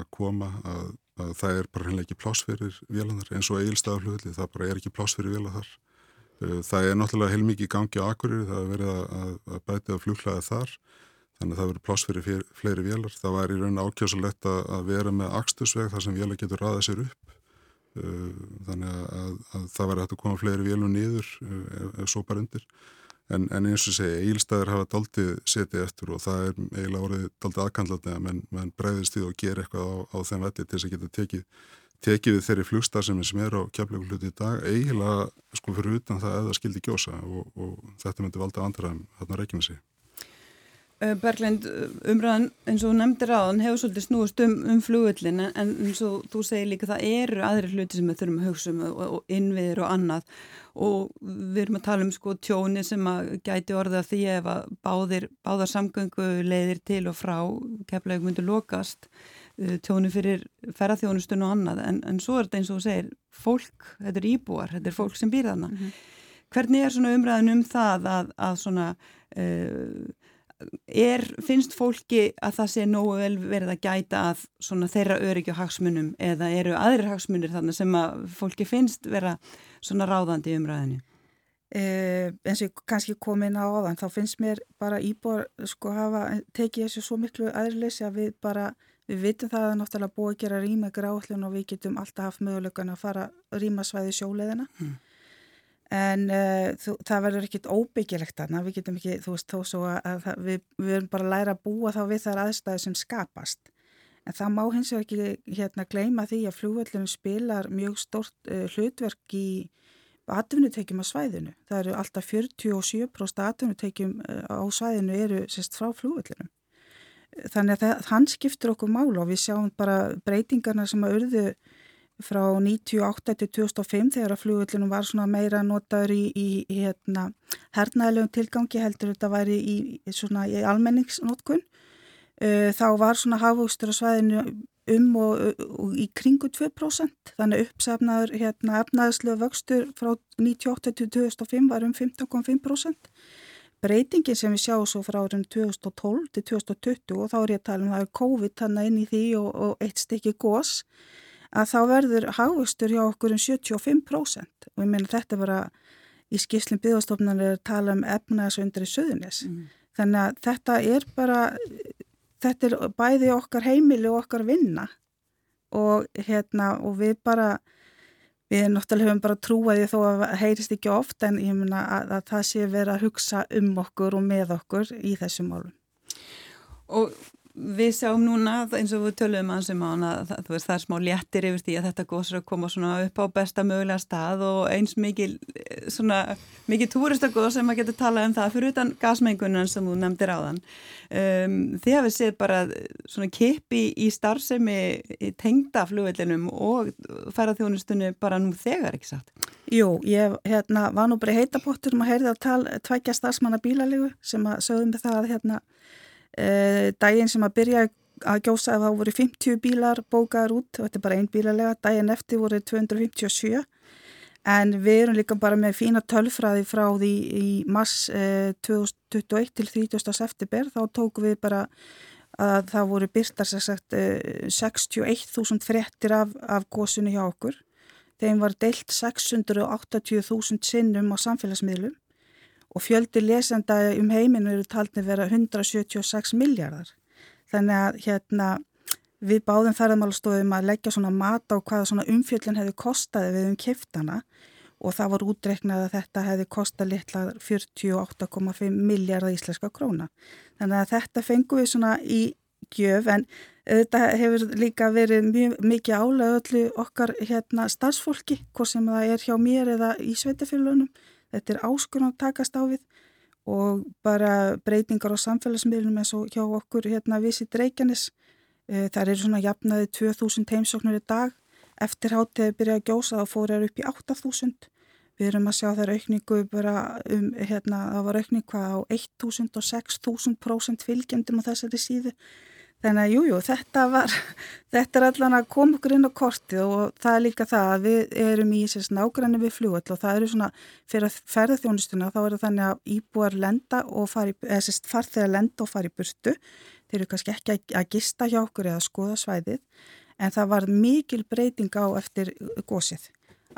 að koma að, að það er bara hennilega ekki plásfyrir vélanar eins og eilstaflugli, það bara er ekki plásfyrir vélar þar. Uh, það er náttúrulega heilmikið gangi á akkurir, það er verið að, að bæti á flughlaði þar, þannig að það verið plásfyrir fleiri vélar. Það var í raun ákjásalegt að, vera með axtusveg þar sem vélar getur ræðað sér upp, uh, þannig að, að það verið hægt að koma fleiri vélum nýður uh, ef, ef bara undir. En, en eins og segja, eilstæðir hafa daldið setið eftir og það er eiginlega orðið daldið aðkandlatið að menn, menn breyðist í og gera eitthvað á, á þeim vetti til þess að geta tekið tekið við þeirri flugstarfsemi sem er á kjapleikuhluti í dag eiginlega sko fyrir utan það að það skildi gjósa og, og þetta myndi valda andræðum þarna reykjum sig. Berglind, umræðan eins og nefndir aðan hefur svolítið snúist um, um flugvöllin en eins og þú segir líka það eru aðri hluti sem við þurfum að hugsa um og, og innviðir og annað. Og við erum að tala um sko tjóni sem að gæti orða því ef að báðir, báðar samgöngu leiðir til og frá keflaug myndu lokast Uh, tjónu fyrir ferðarþjónustun og annað. En, en svo er þetta eins og þú segir fólk, þetta er íbúar, þetta er fólk sem býr þarna. Mm -hmm. hvernig er svona umræðin um það að, að svona uh, er, finnst fólki að það sé nógu vel verið að gæta að svona þeirra öryggi og hagsmunum eða eru aðrir hagsmunir þarna sem að fólki finnst vera svona ráðandi í umræðinu eh, eins og kannski komin á áðan þá finnst mér bara íbúar sko hafa tekið þessu svo miklu aðrileysi að við bara Við vitum það að náttúrulega búið að gera rýma gráðlun og við getum alltaf haft mögulegan að fara rýma svæði sjóleðina mm. En uh, þú, það verður ekkit óbyggilegt þarna, við getum ekki, þú veist, þó svo að það, við, við erum bara að læra að búa þá við þar aðstæði sem skapast. En það má hins vegar ekki hérna gleima því að flúvöllunum spilar mjög stort uh, hlutverk í atvinnutekjum á svæðinu. Það eru alltaf 47% atvinnutekjum uh, á svæðinu eru sérst frá flúvöllunum þannig að það, hann skiptur okkur mála og við sjáum bara breytingarna sem að urðu frá 98 til 2005 þegar að flugullinu var svona meira notaður í, í, í hérna, hernaðilegum tilgangi heldur þetta væri í, í almenningsnotkun. Uh, þá var svona hafústur á svæðinu um og, og í kringu 2% þannig uppsefnaður hérna, efnaðislega vöxtur frá 98 til 2005 var um 15,5% breytingin sem við sjáum svo frá árið 2012 til 2020 og þá er ég að tala um það er COVID þannig inn í því og, og eitt stykki gós að þá verður hagvöxtur hjá okkur um 75% og ég meina þetta bara í skýrslinn byggðastofnarnir er að tala um efnaðsundri söðunis mm. þannig að þetta er bara þetta er bæði okkar heimili og okkar vinna og hérna og við bara Við náttúrulega höfum bara trúaði þó að heyrist ekki oft en ég myna að, að það sé verið að hugsa um okkur og með okkur í þessum málum. Og við sjáum núna eins og við töluðum að sem án að það, er smá léttir yfir því að þetta góðsar að koma upp á besta mögulega stað og eins mikil svona mikil túristakóð sem að geta talað um það fyrir utan gasmengunan sem þú nefndir á þann um, þið hafið séð bara svona kipi í starfsemi í tengda flugvellinum og ferðarþjónustunni bara nú þegar ekki satt? Jú, ég hérna, var nú bara heitapottur um að heyrða að tala tvækja starfsmanna bílalegu sem að sögum það að hérna daginn sem að byrja að gjósa þá voru 50 bílar bókaður út, þetta er bara einn bílalega. Daginn eftir voru 257 en við erum líka bara með fína tölfræði frá því í mars uh, 2021 til 30. september, þá tóku við bara að það voru byrtar sagt, uh, 61.000 frettir af, af gósunni hjá okkur. Þeim var deilt 680.000 sinnum á samfélagsmiðlum og fjöldi lesenda um heiminu eru taldni vera 176 miljardar. Þannig að hérna, við báðum ferðarmálastofum að leggja svona mat á hvaða svona umfjöldin hefði kostaði við um kiftana og það var útreiknað að þetta hefði kostað litla 48,5 miljardar íslenska króna. Þannig að þetta fengum við svona í gjöf en þetta hefur líka verið mjög mikið álega öllu okkar hérna starfsfólki, hvort sem það er hjá mér eða í sveitafélunum Þetta er áskurn að takast á við og bara breytingar á samfélagsmiðlunum eins og hjá okkur hérna Visit Reykjanes. E, það eru svona jafnaði 2000 heimsóknur í dag. Eftir hátíði byrjaði að gjósa þá fór það upp í 8000. Við erum að sjá þær aukningu bara um, hérna, það var aukning hvað á 1000 og 6000% fylgjendum á þessari síðu. Þannig að jújú, jú, þetta var, þetta er allan að koma okkur inn á kortið og það er líka það að við erum í sérst nágræni við fljóðall og það eru svona, fyrir að ferða þjónustuna þá er það þannig að íbúar lenda og fari, eða sérst farþegar lenda og fari í burtu. Þeir eru kannski ekki að gista hjá okkur eða skoða svæðið en það var mikil breyting á eftir gósið.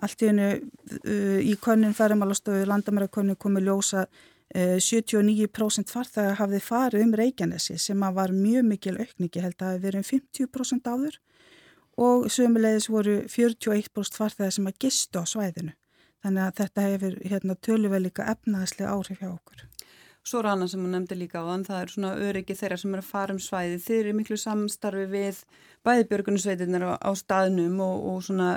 Allt í hennu uh, í konun ferðarmálastöðu landamærakonun komið ljósa uh, 79% farþegar hafði farið um Reykjanesi sem var mjög mikil aukningi held að verið um 50% áður og sömulegis voru 41% farþegar sem að gistu á svæðinu. Þannig að þetta hefur hérna, töluvel líka efnaðslega áhrif hjá okkur. Svo er annað sem hún nefndi líka á þann, það er svona öryggi þeirra sem er að fara um svæði. Þeir eru miklu samstarfi við bæðibjörgunusveitirnar á, á staðnum og, og svona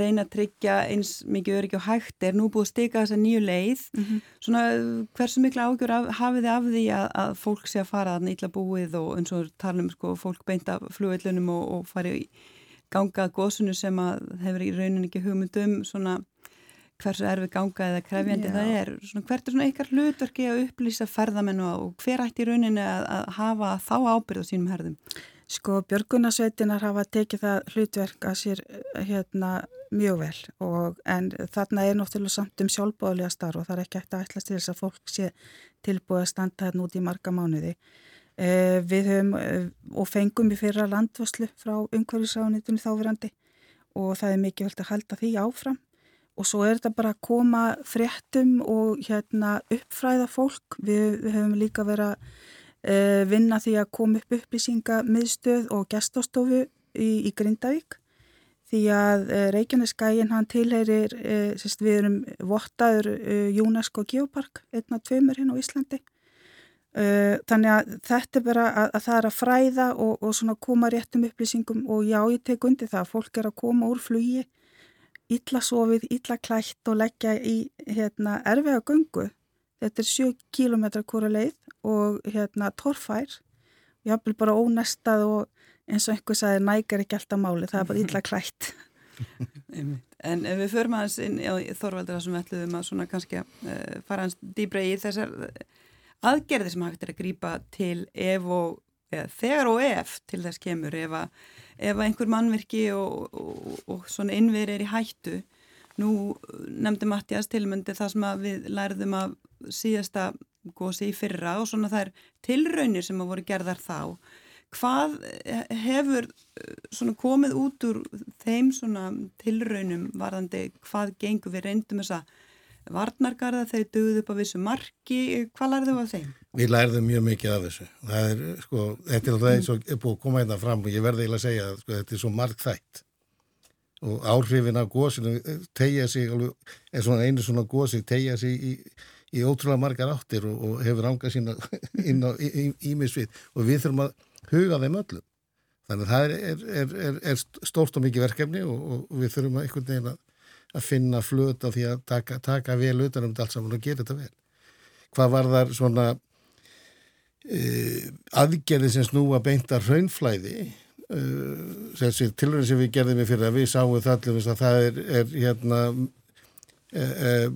reyna að tryggja eins mikið öryggi og hægt er nú búið að stika þessa nýju leið. Mm -hmm. Svona hversu miklu ágjör af, hafið þið af því að, að fólk sé að fara að nýtla búið og eins og talum sko fólk beinta flugveilunum og, og fari gangað góðsunu sem að hefur í rauninni ekki hugmyndum svona hversu erfi ganga eða krefjandi Já. það er. Svona, hvert er svona ykkar hlutverki að upplýsa ferðamennu og hver ætti í rauninni að, að hafa þá ábyrð á sínum herðum? Sko Björgunarsveitinar hafa tekið það hlutverk að sér hérna mjög vel og en þarna er náttúrulega samt um sjálfbóðlega starf og það er ekki eftir að ætla til þess að fólk sé tilbúið að standa hérna út í marga mánuði. Eh, við höfum eh, og fengum í fyrra landvöslu frá umhverfisráðunitunni þáverandi og það er mikið völd að halda því áfram og svo er þetta bara að koma fréttum og hérna uppfræða fólk. Við, við höfum líka verið að uh, vinna því að koma upp upplýsinga miðstöð og gestastofu í, í Grindavík því að uh, Reykjaneskægin hann tilheyrir, uh, sérst, við erum vottaður UNESCO Geopark, einn af tveimur hinn á Íslandi. Þannig að þetta er bara að, að það er að fræða og, og koma réttum upplýsingum og já, ég tek undir það, fólk er að koma úr flugi illa sofið, illa klætt og leggja í hérna, erfiða gungu. Þetta er 7 km hvora leið og hérna, torfær. Ég hafði bara ónestað og eins og einhver sagði nægar ekki alltaf máli, það er bara illa klætt. en ef við förum aðeins inn á Þorvaldur þessum ætluðum að svona kannski uh, fara hans dýbra í þessar aðgerði sem hægt er að grýpa til ef og, eða, þegar og ef til þess kemur ef að ef einhver mannverki og, og, og svona innverið er í hættu. Nú nefndi Mattias tilmyndi það sem við lærðum af síðasta gósi í fyrra og svona þær tilraunir sem að voru gerðar þá. Hvað hefur svona komið út úr þeim svona tilraunum varðandi hvað gengur? Við reyndum þessa varnargarða, þeir dögðu upp á vissu marki, hvað lærðu af þeim? Við lærðum mjög mikið af þessu. Er, sko, þetta er alltaf eins og er búið að koma hérna fram og ég verði eiginlega að segja að sko, þetta er svo margt þætt og áhrifin af gósinu tegja sig, er svona einu svona gósi tegja sig í, í ótrúlega margar áttir og, og hefur ángað sína inn á ímisvið og við þurfum að huga þeim öllum. Þannig að það er, er stórt og mikið verkefni og, og við þurfum að einhvern veginn að að finna flöta því að taka, taka vel utan um þetta allt saman og gera þetta vel. Hvað var þar svona uh, aðgerði sem snúa beintar raunflæði uh, þessi tilhörni sem við gerðum við fyrir að við sáum það allir að það er, er hérna uh,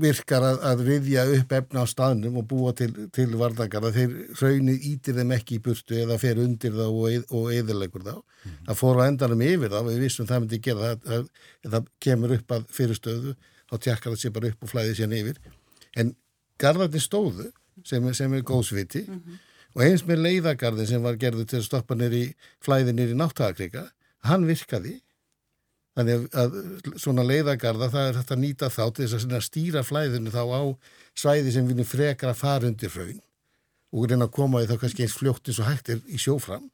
virkar að, að riðja upp efna á staðnum og búa til, til varðakar að þeir raunir ítir þeim ekki í burtu eða fer undir þá og, og eðilegur þá. Mm -hmm. Það fór á endanum yfir þá, við vissum það myndi gera það, það, það kemur upp að fyrirstöðu, þá tjekkar það sér bara upp og flæði sér yfir. En garðarnir stóðu sem, sem er góðsviti mm -hmm. og eins með leiðagarðin sem var gerður til að stoppa nýri flæði nýri náttagakrika, hann virkaði Þannig að svona leiðagarða það er hægt að nýta þá til þess að stýra flæðinu þá á svæði sem við frekar að fara undir fröyn og reyna að koma í þá kannski eins fljótt eins og hægt er í sjófram.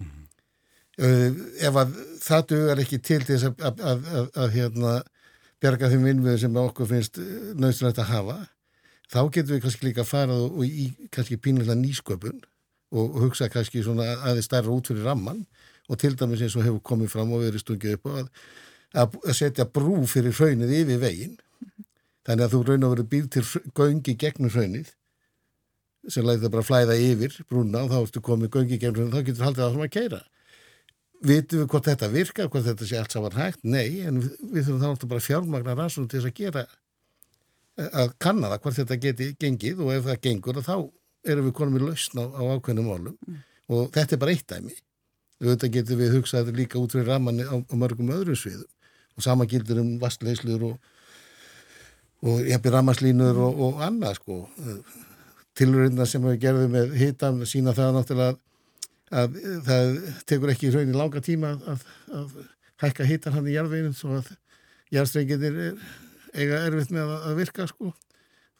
Mm -hmm. uh, ef að það dögur ekki til þess að, að, að, að hérna, berga þeim innviðu sem okkur finnst uh, nöðsynlegt að hafa, þá getum við kannski líka að fara í kannski pínulega nýsköpun og, og hugsa kannski svona aðeins stærra út fyrir ramman og til dæmis eins og hefur komið fram og verið stungið upp að að setja brú fyrir hraunið yfir veginn þannig að þú raun og verið býð til göngi gegnum hraunið sem læði það bara að flæða yfir brúna og þá ertu komið göngi gegnum hraunið þá getur haldið það sem að keira vitum við hvort þetta virkar, hvort þetta sé allt saman hægt? Nei, en við, við þurfum þá náttúrulega bara fjármagnar rannsókn til þess að gera að kanna það hvort þetta geti gengið og ef það gengur þá erum við konum í lausn á, á ákveðnum málum mm. og þetta er bara eitt dæmi auðvitað getur við hugsað líka út fyrir ramanni á, á mörgum öðrum sviðum. Og sama gildur um vastleislur og, og jafnir ramaslínur og, og annað sko. Tilurinn sem við gerðum með hitam sína það náttúrulega að það tekur ekki í raunin langa tíma að, að hækka hitan hann í jarðveginn svo að jarðstrenginir eiga erfitt með að virka sko.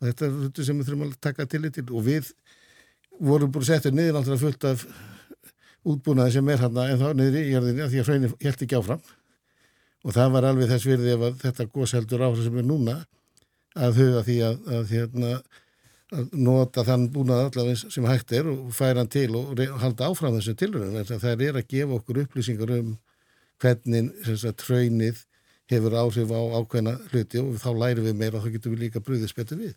Þetta er þetta sem við þurfum að taka til í til. Og við vorum búin að setja niður náttúrulega fullt af útbúnaði sem er hann en þá niður í jörðinni að því að hraunir held ekki áfram. Og það var alveg þess virði ef þetta góðseldur áhrif sem er núna að huga því að, að, hérna, að nota þann búnað allaveg sem hægt er og færa hann til og halda áfram þessu tilröðum það er að gefa okkur upplýsingar um hvernig hraunið hefur áhrif á ákveðna hluti og þá læri við meira og þá getum við líka brúðið spettu við.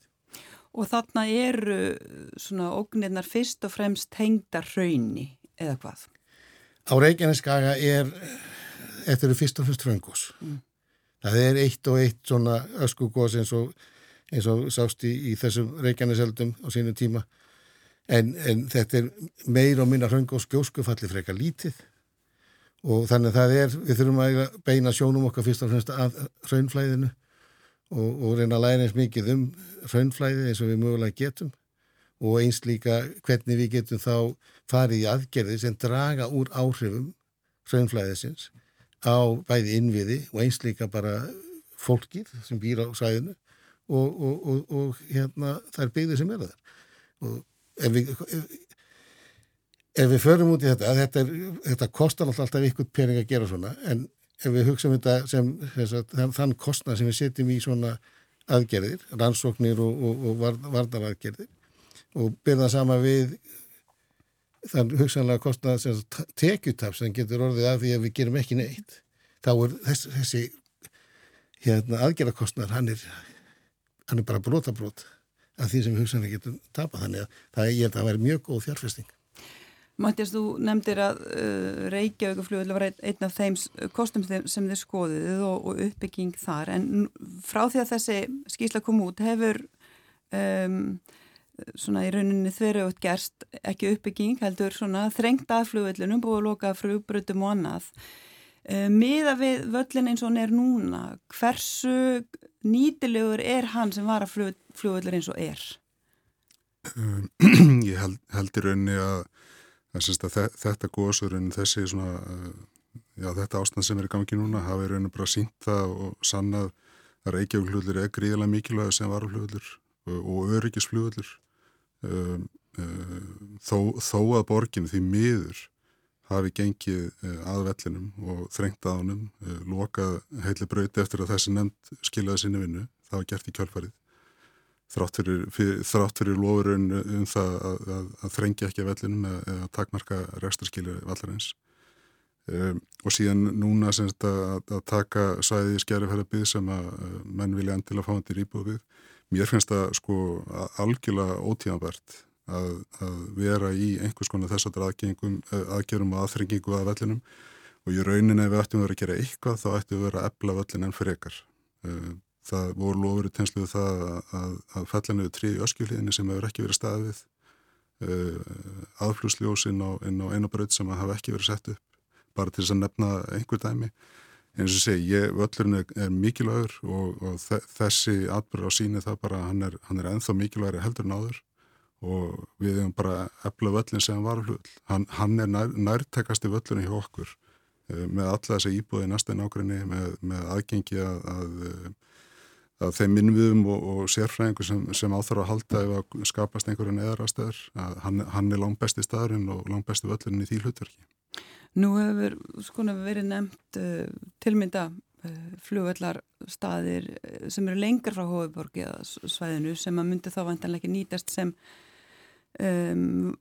Og þarna eru svona ógnirnar fyrst og fremst tengdar hrauni eða hvað? Á Reykjaneskaga er, þetta eru fyrst og fyrst hraungós. Mm. Það er eitt og eitt svona öskugós eins og, eins og sást í, í þessum Reykjaneseldum á sínu tíma. En, en þetta er meir og minna hraungós gjóskufalli frekar lítið og þannig að það er, við þurfum að beina sjónum okkar fyrst og fremst að hraunflæðinu og, og reyna að læra eins mikið um hraunflæði eins og við mögulega getum og eins líka hvernig við getum þá farið í aðgerði sem draga úr áhrifum hraunflæðisins á bæði innviði og eins líka bara fólkið sem býr á sæðinu og, og, og, og hérna það er byggðið sem er það og ef við ef, ef við förum út í þetta þetta, er, þetta kostar alltaf ykkur pening að gera svona en ef við hugsaum þetta sem þess, þann kostnað sem við setjum í svona aðgerðir, rannsóknir og varnaraðgerðir og byrða sama við þann hugsanlega kostnað sem tekjutaf sem getur orðið af því að við gerum ekki neitt þá er þess, þessi hérna, aðgerðarkostnar hann hann er bara brotabrót af því sem hugsanlega getum tapað. Þannig að það ég held að það væri mjög góð fjárfesting. Mattias, þú nefndir að uh, Reykjavíkufljóðil var ein, einn af þeim kostum sem þið skoðuð og, og uppbygging þar. En frá því að þessi skísla kom út hefur um, svona í rauninni þverjuð gerst ekki uppbygging heldur svona þrengt að fljóðilunum búið að loka frugbrutum og annað uh, miða við völlin eins og hann er núna hversu nýtilegur er hann sem var að fljóðilur eins og er? Um, ég held, held í rauninni að að þetta góðsurinn, þessi svona, eh, já, þetta ástand sem er í gangi núna hafi raun og bara sínt það og sannað að Reykjavík-fljóðlur er gríðilega mikilvæg sem varufljóðlur og öryggisfljóðlur um, um, þó, þó að borgin því miður hafi gengið uh, að vellinum og þrengt að honum, uh, lokað heitli brauti eftir að þessi nefnd skiljaði sinni vinnu, það var gert í kjálfarið þrátt fyrir, fyrir lofurinn um það að, að, að þrengja ekki að vellinum eða, eða takmarka resturskilir vallarins. Um, og síðan núna semst að, að taka svæði í skerifærabið sem að menn vilja endilega fá hendir íbúið við mér finnst það sko algjörlega ótíðanvert að vera í einhvers konar þess að aðgerum og aðþrengingu að vellinum. Og í rauninni ef við ættum að vera að gera eitthvað þá ættum við að vera að ebla völlin enn fyrir ykkar það voru lofur í tensluðu það að, að fellinu er trí öskjuhliðinni sem hefur ekki verið staðið aðflúsljós inn á, á einu braut sem hafa ekki verið sett upp bara til þess að nefna einhver dæmi eins og segi, ég, völlurinn er, er mikilvægur og, og þessi atbyrður á síni það bara, hann er, hann er enþá mikilvægri heldur náður og við hefum bara efla völlin sem var hlull hann, hann er nær, nærtekasti völlurinn hjá okkur uh, með alla þessa íbúði næsta nákvæmni með, með aðgengi að, að að þeim innviðum og, og sérfræðingu sem, sem áþarf að halda ef að skapast einhverju neðarastöður að hann, hann er langt besti staðurinn og langt besti völlurinn í því hlutverki. Nú hefur skona verið nefnt uh, tilmynda uh, flugvellarstaðir uh, sem eru lengur frá Hóðuborg eða svæðinu sem að myndi þá vantanlega ekki nýtast sem um,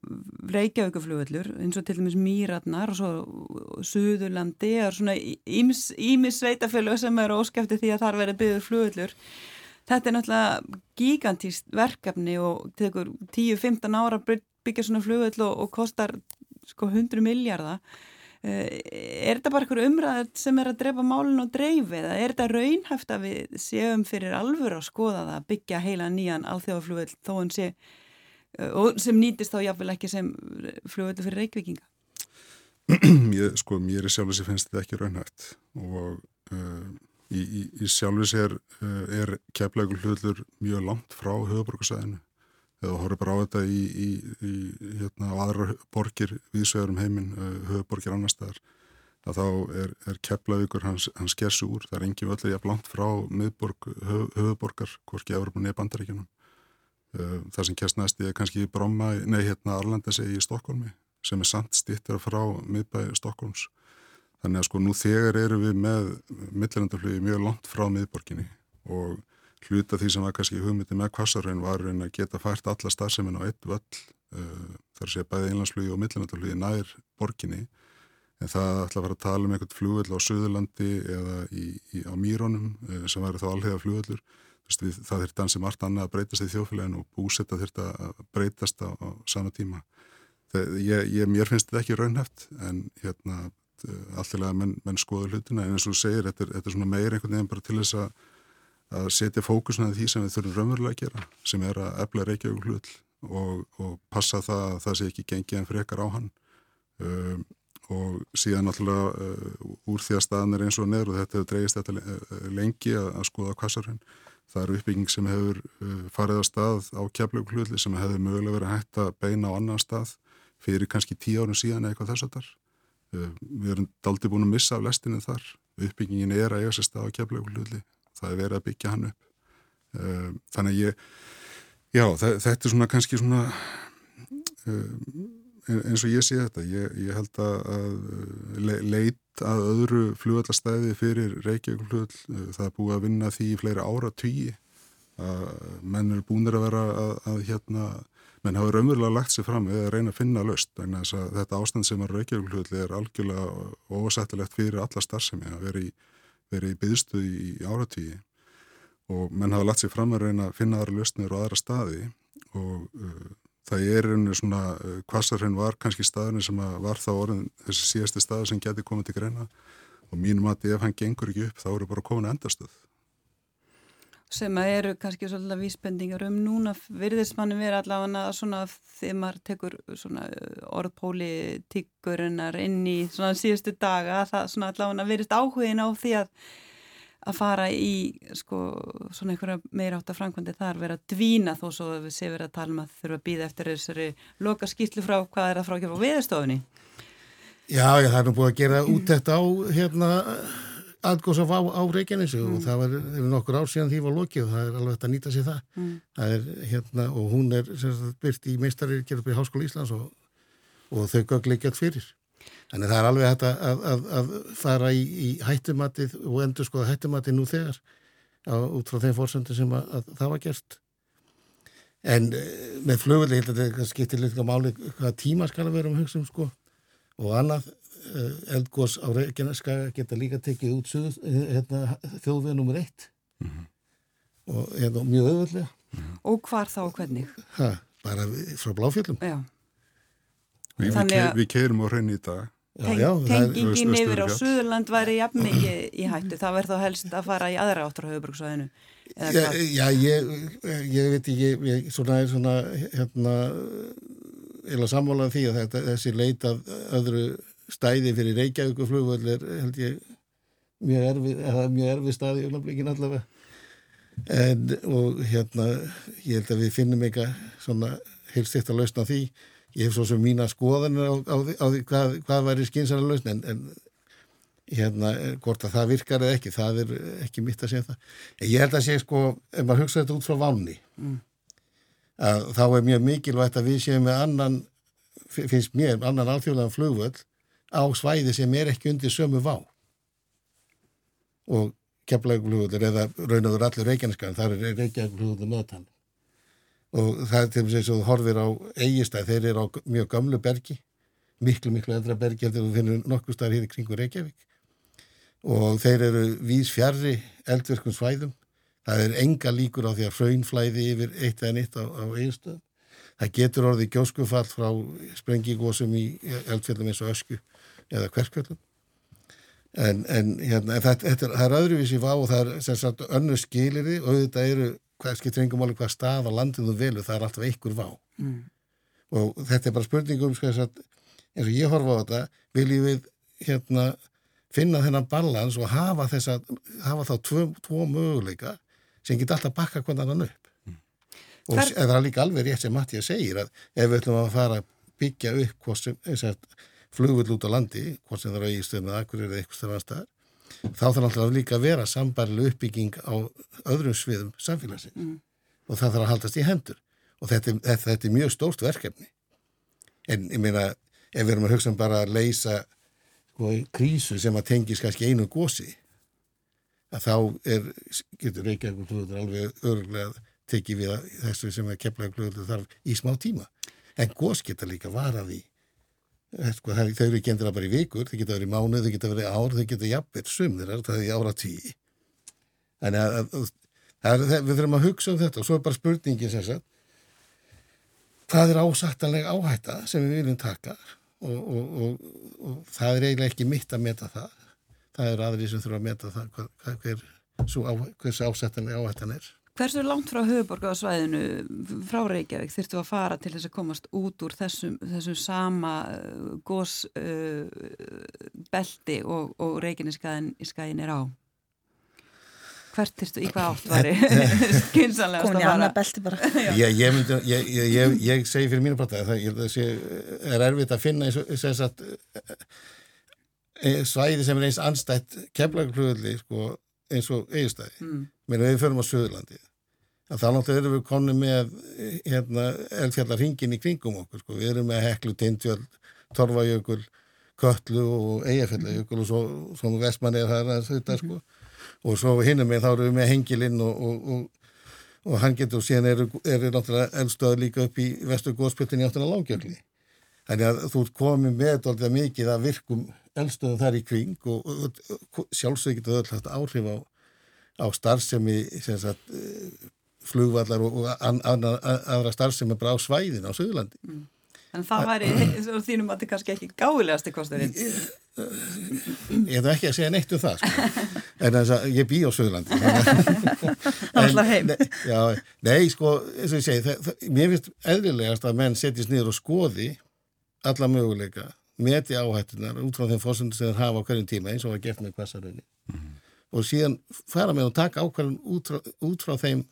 Reykjavíkuflugvellur eins og til dæmis Mýratnar og svo Suðurlandi er svona ímis sveitafjölu sem er óskæfti því að þar verið byggður flugvellur þetta er náttúrulega gigantíst verkefni og tekur 10-15 ára byggja svona flugvell og, og kostar sko 100 miljardar er þetta bara einhver umræðar sem er að drepa málun og dreifi eða er þetta raunhæft að við séum fyrir alvöru að skoða það að byggja heila nýjan alþjóðaflugvel þó hann sé og sem nýtist þá jáfnvel ekki sem flugveldu fyrir reykvikinga? Ég, sko, mér er sjálfur sem finnst þetta ekki raunhægt og uh, í, í, í sjálfur sér uh, er keflagur hlutlur mjög langt frá höfuborgarsæðinu eða horfður bara á þetta í, í hérna, aðra borgir viðsvegurum heiminn, uh, höfuborgir annar staðar að þá er, er keflagur hans, hans gersu úr, það er engi völdlega jafn langt frá miðborg, höf, höfuborgar hvorki Európa neða bandaríkjunum uh, það sem kjæst næst er kannski Bromma, nei hérna Arlandasegi í Stokkólmi sem er samt stýttir frá miðbæði Stokkólms. Þannig að sko nú þegar eru við með millinandaflugi mjög langt frá miðborginni og hluta því sem var kannski hugmyndi með kvassarhraun var að geta fært alla starfseminn á eitt völl uh, þar sé bæði einlandsflugi og millinandaflugi nær borginni. En það ætla að fara að tala um einhvert flugvöll á Suðurlandi eða í, í, á Mýrónum uh, sem væri þá alhega flugvöllur það þurft ansi margt annað að breytast í þjófélaginu og búsetta þurft að breytast á, á sama tíma. Ég, ég, mér finnst þetta ekki raunhæft en hérna alltilega menn, menn skoður hlutina. En eins og segir, þetta er, þetta er svona meir einhvern veginn bara til þess að, að setja fókusna því sem við þurfum raunverulega að gera sem er að efla Reykjavík hlut og, og passa það að það sé ekki gengið en frekar á hann um, og síðan náttúrulega uh, úr því að staðan er eins og neður og þetta hefur dreyist þetta lengi að, að skoða kassarhund það eru uppbygging sem hefur uh, farið á stað á kjapleik hlutli sem hefur mögulega verið hægt að beina á annan stað fyrir kannski tíu árun síðan eitthvað þess að þar. Uh, við erum daldi búin að missa af lestinu þar. Uppbyggingin er að eiga sér stað á keflaugululli. Það er verið að byggja hann upp. Uh, þannig að ég, já, þetta er svona kannski svona uh, eins og ég sé þetta. Ég, ég held að le, leit að öðru flugallastæði fyrir Reykjavík það er búið að vinna því í fleiri ára tugi. Menn eru búinir að vera að, að hérna menn hafa raunverulega lagt sér fram eða reyna að finna löst þess að þetta ástand sem er Reykjavík er algjörlega ósættilegt fyrir alla starfsemi að vera í, í byggstuði í, áratígi og menn hafa lagt sér fram að reyna að finna aðra löstnir og aðra staði og uh, það er einhvern svona uh, kvassarhraun var kannski staðurinn sem var þá orðin þessi síðasti staður sem geti komið til greina. Og mínum að ef hann gengur ekki upp þá eru bara komin endastöð sem eru kannski svolítið vísbendingar um núna virðist manni vera allavega svona þegar maður tekur uh, orðpólítíkurinnar inn í svona síðustu daga það svona allavega virðist áhugin á því að að fara í sko svona einhverja meira átt að framkvæmdi þar vera að dvína þó svo við séum verið að tala um að þurfa að býða eftir þessari loka skýtlu frá hvað er að frákjöfa viðstofunni Já, ég það er nú búið að gera út þetta á hérna aðgóðsaf á, á Reykjanesu mm. og það var nokkur ár síðan því var lokið og það er alveg þetta að nýta sér það. Mm. það er, hérna, og hún er sagt, byrt í meistarir gerð upp í Háskóla Íslands og, og þau gögli ekki allt fyrir. Þannig það er alveg þetta að, að, að fara í, í hættumatið og endur skoða hættumatið nú þegar á, út frá þeim fórsöndu sem að, að það var gert. En eh, með að þetta skiptir líka máli hvaða tíma skal að vera um hugsun sko og annað eldgós á Reykjaneska geta líka tekið út suð, hérna, þjóðvega nr. 1 mm -hmm. og hérna, mjög öðvöldlega mm -hmm. Og hvar þá og hvernig? Ha, bara frá Bláfjöldum Við, við, við keirum á hrein í dag Tengingin yfir á Suðurland væri jafn mikið í hættu það verður þá helst að fara í aðra áttur á höfubrúksvæðinu Já, já ég, ég veit ekki ég, svona er svona hérna eða samválan því að þetta, þessi leit af öðru stæði fyrir Reykjavík og flugvöld er held ég mjög erfið, eða mjög erfið staði í öllumleikin allavega. En og hérna ég held að við finnum eitthvað svona heilst eitt að lausna því. Ég hef svo sem mína skoðanir á, á, á því hvað, hvað væri skynsara lausna en, en hérna hvort að það virkar eða ekki, það er ekki mitt að segja það. En ég held að segja sko, ef maður hugsa þetta út frá vanni mm. að þá er mjög mikilvægt að við séum með annan finnst mér, annan alþjóðlega flugvöld á svæði sem er ekki undir sömu vá. Og kemlaugluður eða raunaður allir reykjaneskan, þar er reykjaugluður meðtann og það er til þess að þú horfir á eigistæð, þeir eru á mjög gamlu bergi miklu miklu eldra bergi þegar þú finnur nokkuð starf hér í kringu Reykjavík. Og þeir eru vís fjarrri eldverkum svæðum. Það er enga líkur á því að fröynflæði yfir eitt eða nýtt á, á einstöðum það getur orðið gjóskufall frá sprengigósum í eldfjöldum eins og ösku eða hverskvöldum en, en hérna, þetta, þetta er, það er öðruvísi vá og það er sem sagt önnu skiliri og auðvitað eru, hvað skiptir engum áli hvað stað á landinu velu, það er alltaf einhver vá mm. og þetta er bara spurningum sko, eins og ég horfa á þetta viljum við hérna finna þennan balans og hafa þess að hafa þá tvo, tvo möguleika sem geta alltaf bakka hvernig hann upp mm. og Hver... það er líka alveg rétt sem Matti segir að ef við ætlum að fara byggja upp hvort sem, og flugvill út á landi, hvort sem það er auðvitstöðum eða akkur er eitthvað stafan staðar þá þarf alltaf líka að vera sambarileg uppbygging á öðrum sviðum samfélagsins. Mm. og það þarf að haldast í hendur. Og þetta, þetta, þetta er mjög stórt verkefni. En ég meina ef við erum að hugsa um bara að leysa sko, krísu sem að tengis kannski einu gósi að þá er, getur Reykjavík og alveg örgulega tekið við þessu sem að kemla þarf í smá tíma. En gós geta líka varað í Eh, sko, það, þau eru ekki að bara í vikur, þau geta verið í mánu, þau geta verið í ár, þau geta jafnveit sumnir, það er í ára tíu. Þannig að, að, að, að við þurfum að hugsa um þetta og svo er bara spurningin sem sagt, hvað er ásættanlega áhætta sem við viljum taka og, og, og, og það er eiginlega ekki mitt að meta það. Það er aðrið sem þurfa að meta það hver, hver, hver, hversu ásættanlega áhættan er. Hversu langt frá höfuborgaðsvæðinu frá Reykjavík þurftu að fara til þess að komast út úr þessum, þessum sama uh, gósbelti uh, og, og Reykjavíkskæðin er á? Hvert þurftu, í hvað átt var skynsanlega að fara? Belti bara. ég, ég, myndi, ég, ég, ég segi fyrir mínu prata það er erfitt að finna eins og þess að e, svæði sem er eins anstætt kemlaglugulli sko, eins og eigistæði. Mm Mér við förum á Suðurlandi. Þá náttúrulega erum við konni með hérna, elfjallar hringin í kringum okkur. Sko. Við erum með Heklu, Tindjöld, Torfajökul, Köllu og Eyjafjallajökul og svo, svo vestmann er það þetta sko. Og svo hinnum með þá erum við með Hengilinn og, og, og, og hann getur og síðan eru er náttúrulega eldstöða líka upp í vestu góðspiltinni áttan að lágjörli. Þannig að þú komið með alltaf mikið að virkum eldstöðum þar í kring og sjálfsög getur öll hægt áhrif á á starfsemi sagt, eh, flugvallar og aðra starfsemi bara á svæðin á Suðurlandi. Mm. En það væri, þínum að þetta kannski ekki gáðilegast í kosturinn? Ég hef ekki að segja neitt um það, sko. en þess að ég bý á Suðurlandi. Alltaf heim. Ne, já, nei, sko, eins og ég segi, það, það, mér finnst eðlilegast að menn setjast niður og skoði alla möguleika, meti áhættunar út frá þeim fórsöndu sem þeir hafa á hverjum tíma eins og var gert með hvaðsaröðinni. Mm -hmm og síðan fara með og taka ákvæðum út, út frá þeim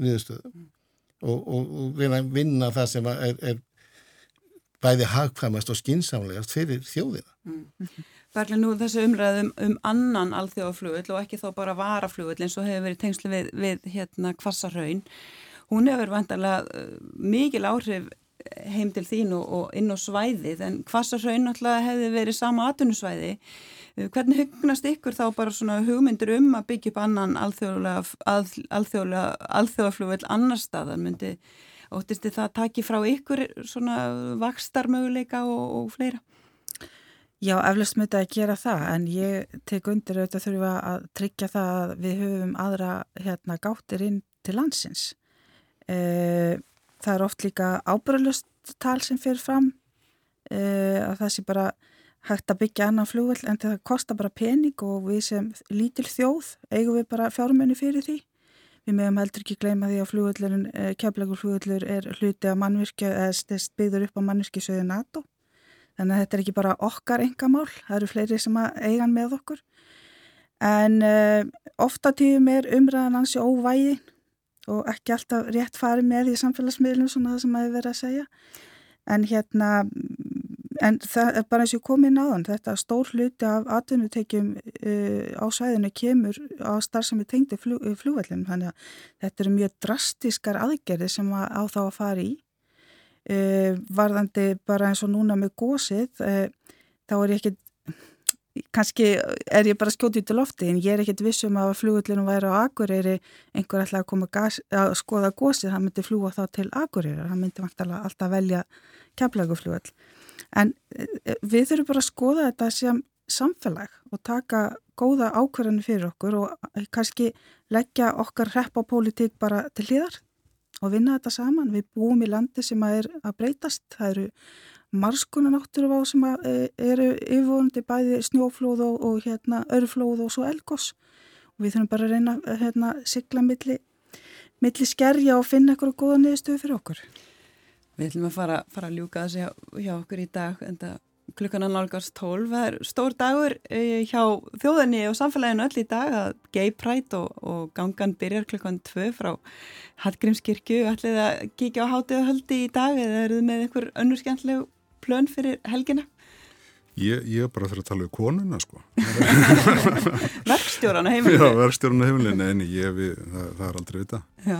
niðurstöðum mm. og, og, og reyna að vinna það sem er, er bæði hagkvæmast og skinsamlegast fyrir þjóðina. Mm. Berli nú þessu umræðum um annan alþjóðaflugull og ekki þá bara varaflugull eins og hefur verið tengslu við, við hérna kvassarhaun. Hún hefur vantarlega uh, mikil áhrif heim til þín og, og inn á svæðið en kvassarhaun náttúrulega hefði verið sama atunusvæði Eh, hvernig hugnast ykkur þá bara svona hugmyndir um að byggja upp annan alþjóðaflugvel annar staðar myndi óttist þið það að taki frá ykkur svona vakstarmöguleika og, og fleira? Já, eflust myndi að gera það en ég tek undir auðvitað þurfa að tryggja það að við höfum aðra hérna, gáttir inn til landsins. E, það er oft líka ábyrðalust tal sem fyrir fram e, að það sé bara hægt að byggja annan flugveld en það kostar bara pening og við sem lítil þjóð eigum við bara fjármenni fyrir því. Við meðum heldur ekki gleyma því að flugveldurinn, eh, keflagur flugveldur er hluti að mannvirkja, eða byggður upp á mannvirkjusöðu NATO. Þannig að þetta er ekki bara okkar engamál, það eru fleiri sem eigan með okkur. En uh, ofta tíðum er umræðan hansi óvægin og ekki alltaf rétt farið með í samfélagsmiðlum svona það sem að við verðum að segja. En hérna En það er bara eins og komið náðan, þetta stór hluti af atvinnutekjum uh, á svæðinu kemur á starfsemi tengdi flug, uh, flugvellin, þannig að þetta eru mjög drastiskar aðgerði sem að, á þá að fara í. Uh, varðandi bara eins og núna með gósið, uh, þá er ég ekki, kannski er ég bara skjótið til lofti, en ég er ekkit vissum að flugvellinu væri á Akureyri, einhver ætlaði að koma gas, að skoða gósið, hann myndi fljúa þá til Akureyri, hann myndi alltaf velja kemlauguflugvell. En eh, við þurfum bara að skoða þetta sem samfélag og taka góða ákvarðanir fyrir okkur og kannski leggja okkar reppapólitík bara til hlýðar og vinna þetta saman. Við búum í landi sem að er að breytast. Það eru marskuna náttúruvá sem að, e, eru yfirvonandi bæði snjóflóð og, og hérna örflóð og svo elgos og við þurfum bara að reyna að hérna, sigla milli, milli skerja og finna eitthvað góða niðurstöðu fyrir okkur. Við ætlum að fara, fara að ljúka þessi hjá, hjá okkur í dag en klukkan að nálgast 12. Það er stór dagur eh, hjá þjóðinni og samfélaginu öll í dag að gay pride og, og gangan byrjar klukkan 2 frá Hallgrímskirkju. Ætlið að kíkja á hátíðahöldi í dag eða eru þið með einhver önnur skemmtilegu plön fyrir helgina? Ég, ég bara fyrir að tala um konuna sko. Verkstjóran á heimilinu? Já, verkstjóran á heimilinu, en ég, við, það, það er aldrei vita. Já,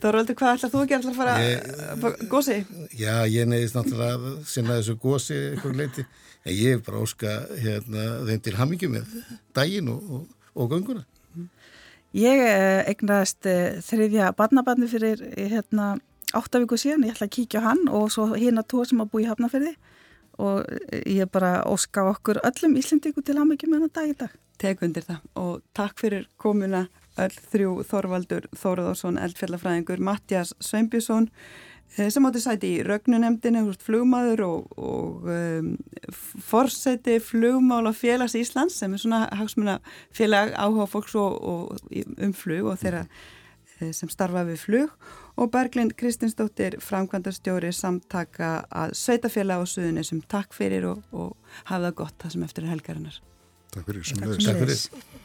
þá er aldrei hvað ætlar þú ekki að fara að gósi? Já, ég neyðist náttúrulega að sinna þessu gósi eitthvað leiti. En ég er bara óska hérna, þeim til hamingi með daginn og, og, og ganguna. Ég eh, egnaðist eh, þriðja barnabarni fyrir hérna, áttavíku síðan. Ég ætla að kíkja á hann og svo hérna tóa sem að bú í Hafnarferði og ég bara óska okkur öllum Íslindíku til hamingi með þetta dag í dag. Tek undir það. Og takk fyrir komuna öll þrjú Þorvaldur Þóruðarsson, eldfjallafræðingur, Mattias Sveinbjörnsson eh, sem átti sæti í rögnunemdini, flugmaður og, og um, forseti flugmála félags Íslands sem er svona hagsmuna félag áhuga fólks og, og um flug og þeirra eh, sem starfa við flug og Berglind Kristinsdóttir framkvæmdarstjóri samtaka að sveitafélag á suðunni sem takk fyrir og, og hafa það gott það sem eftir helgarinnar. Takk fyrir. Takk fyrir.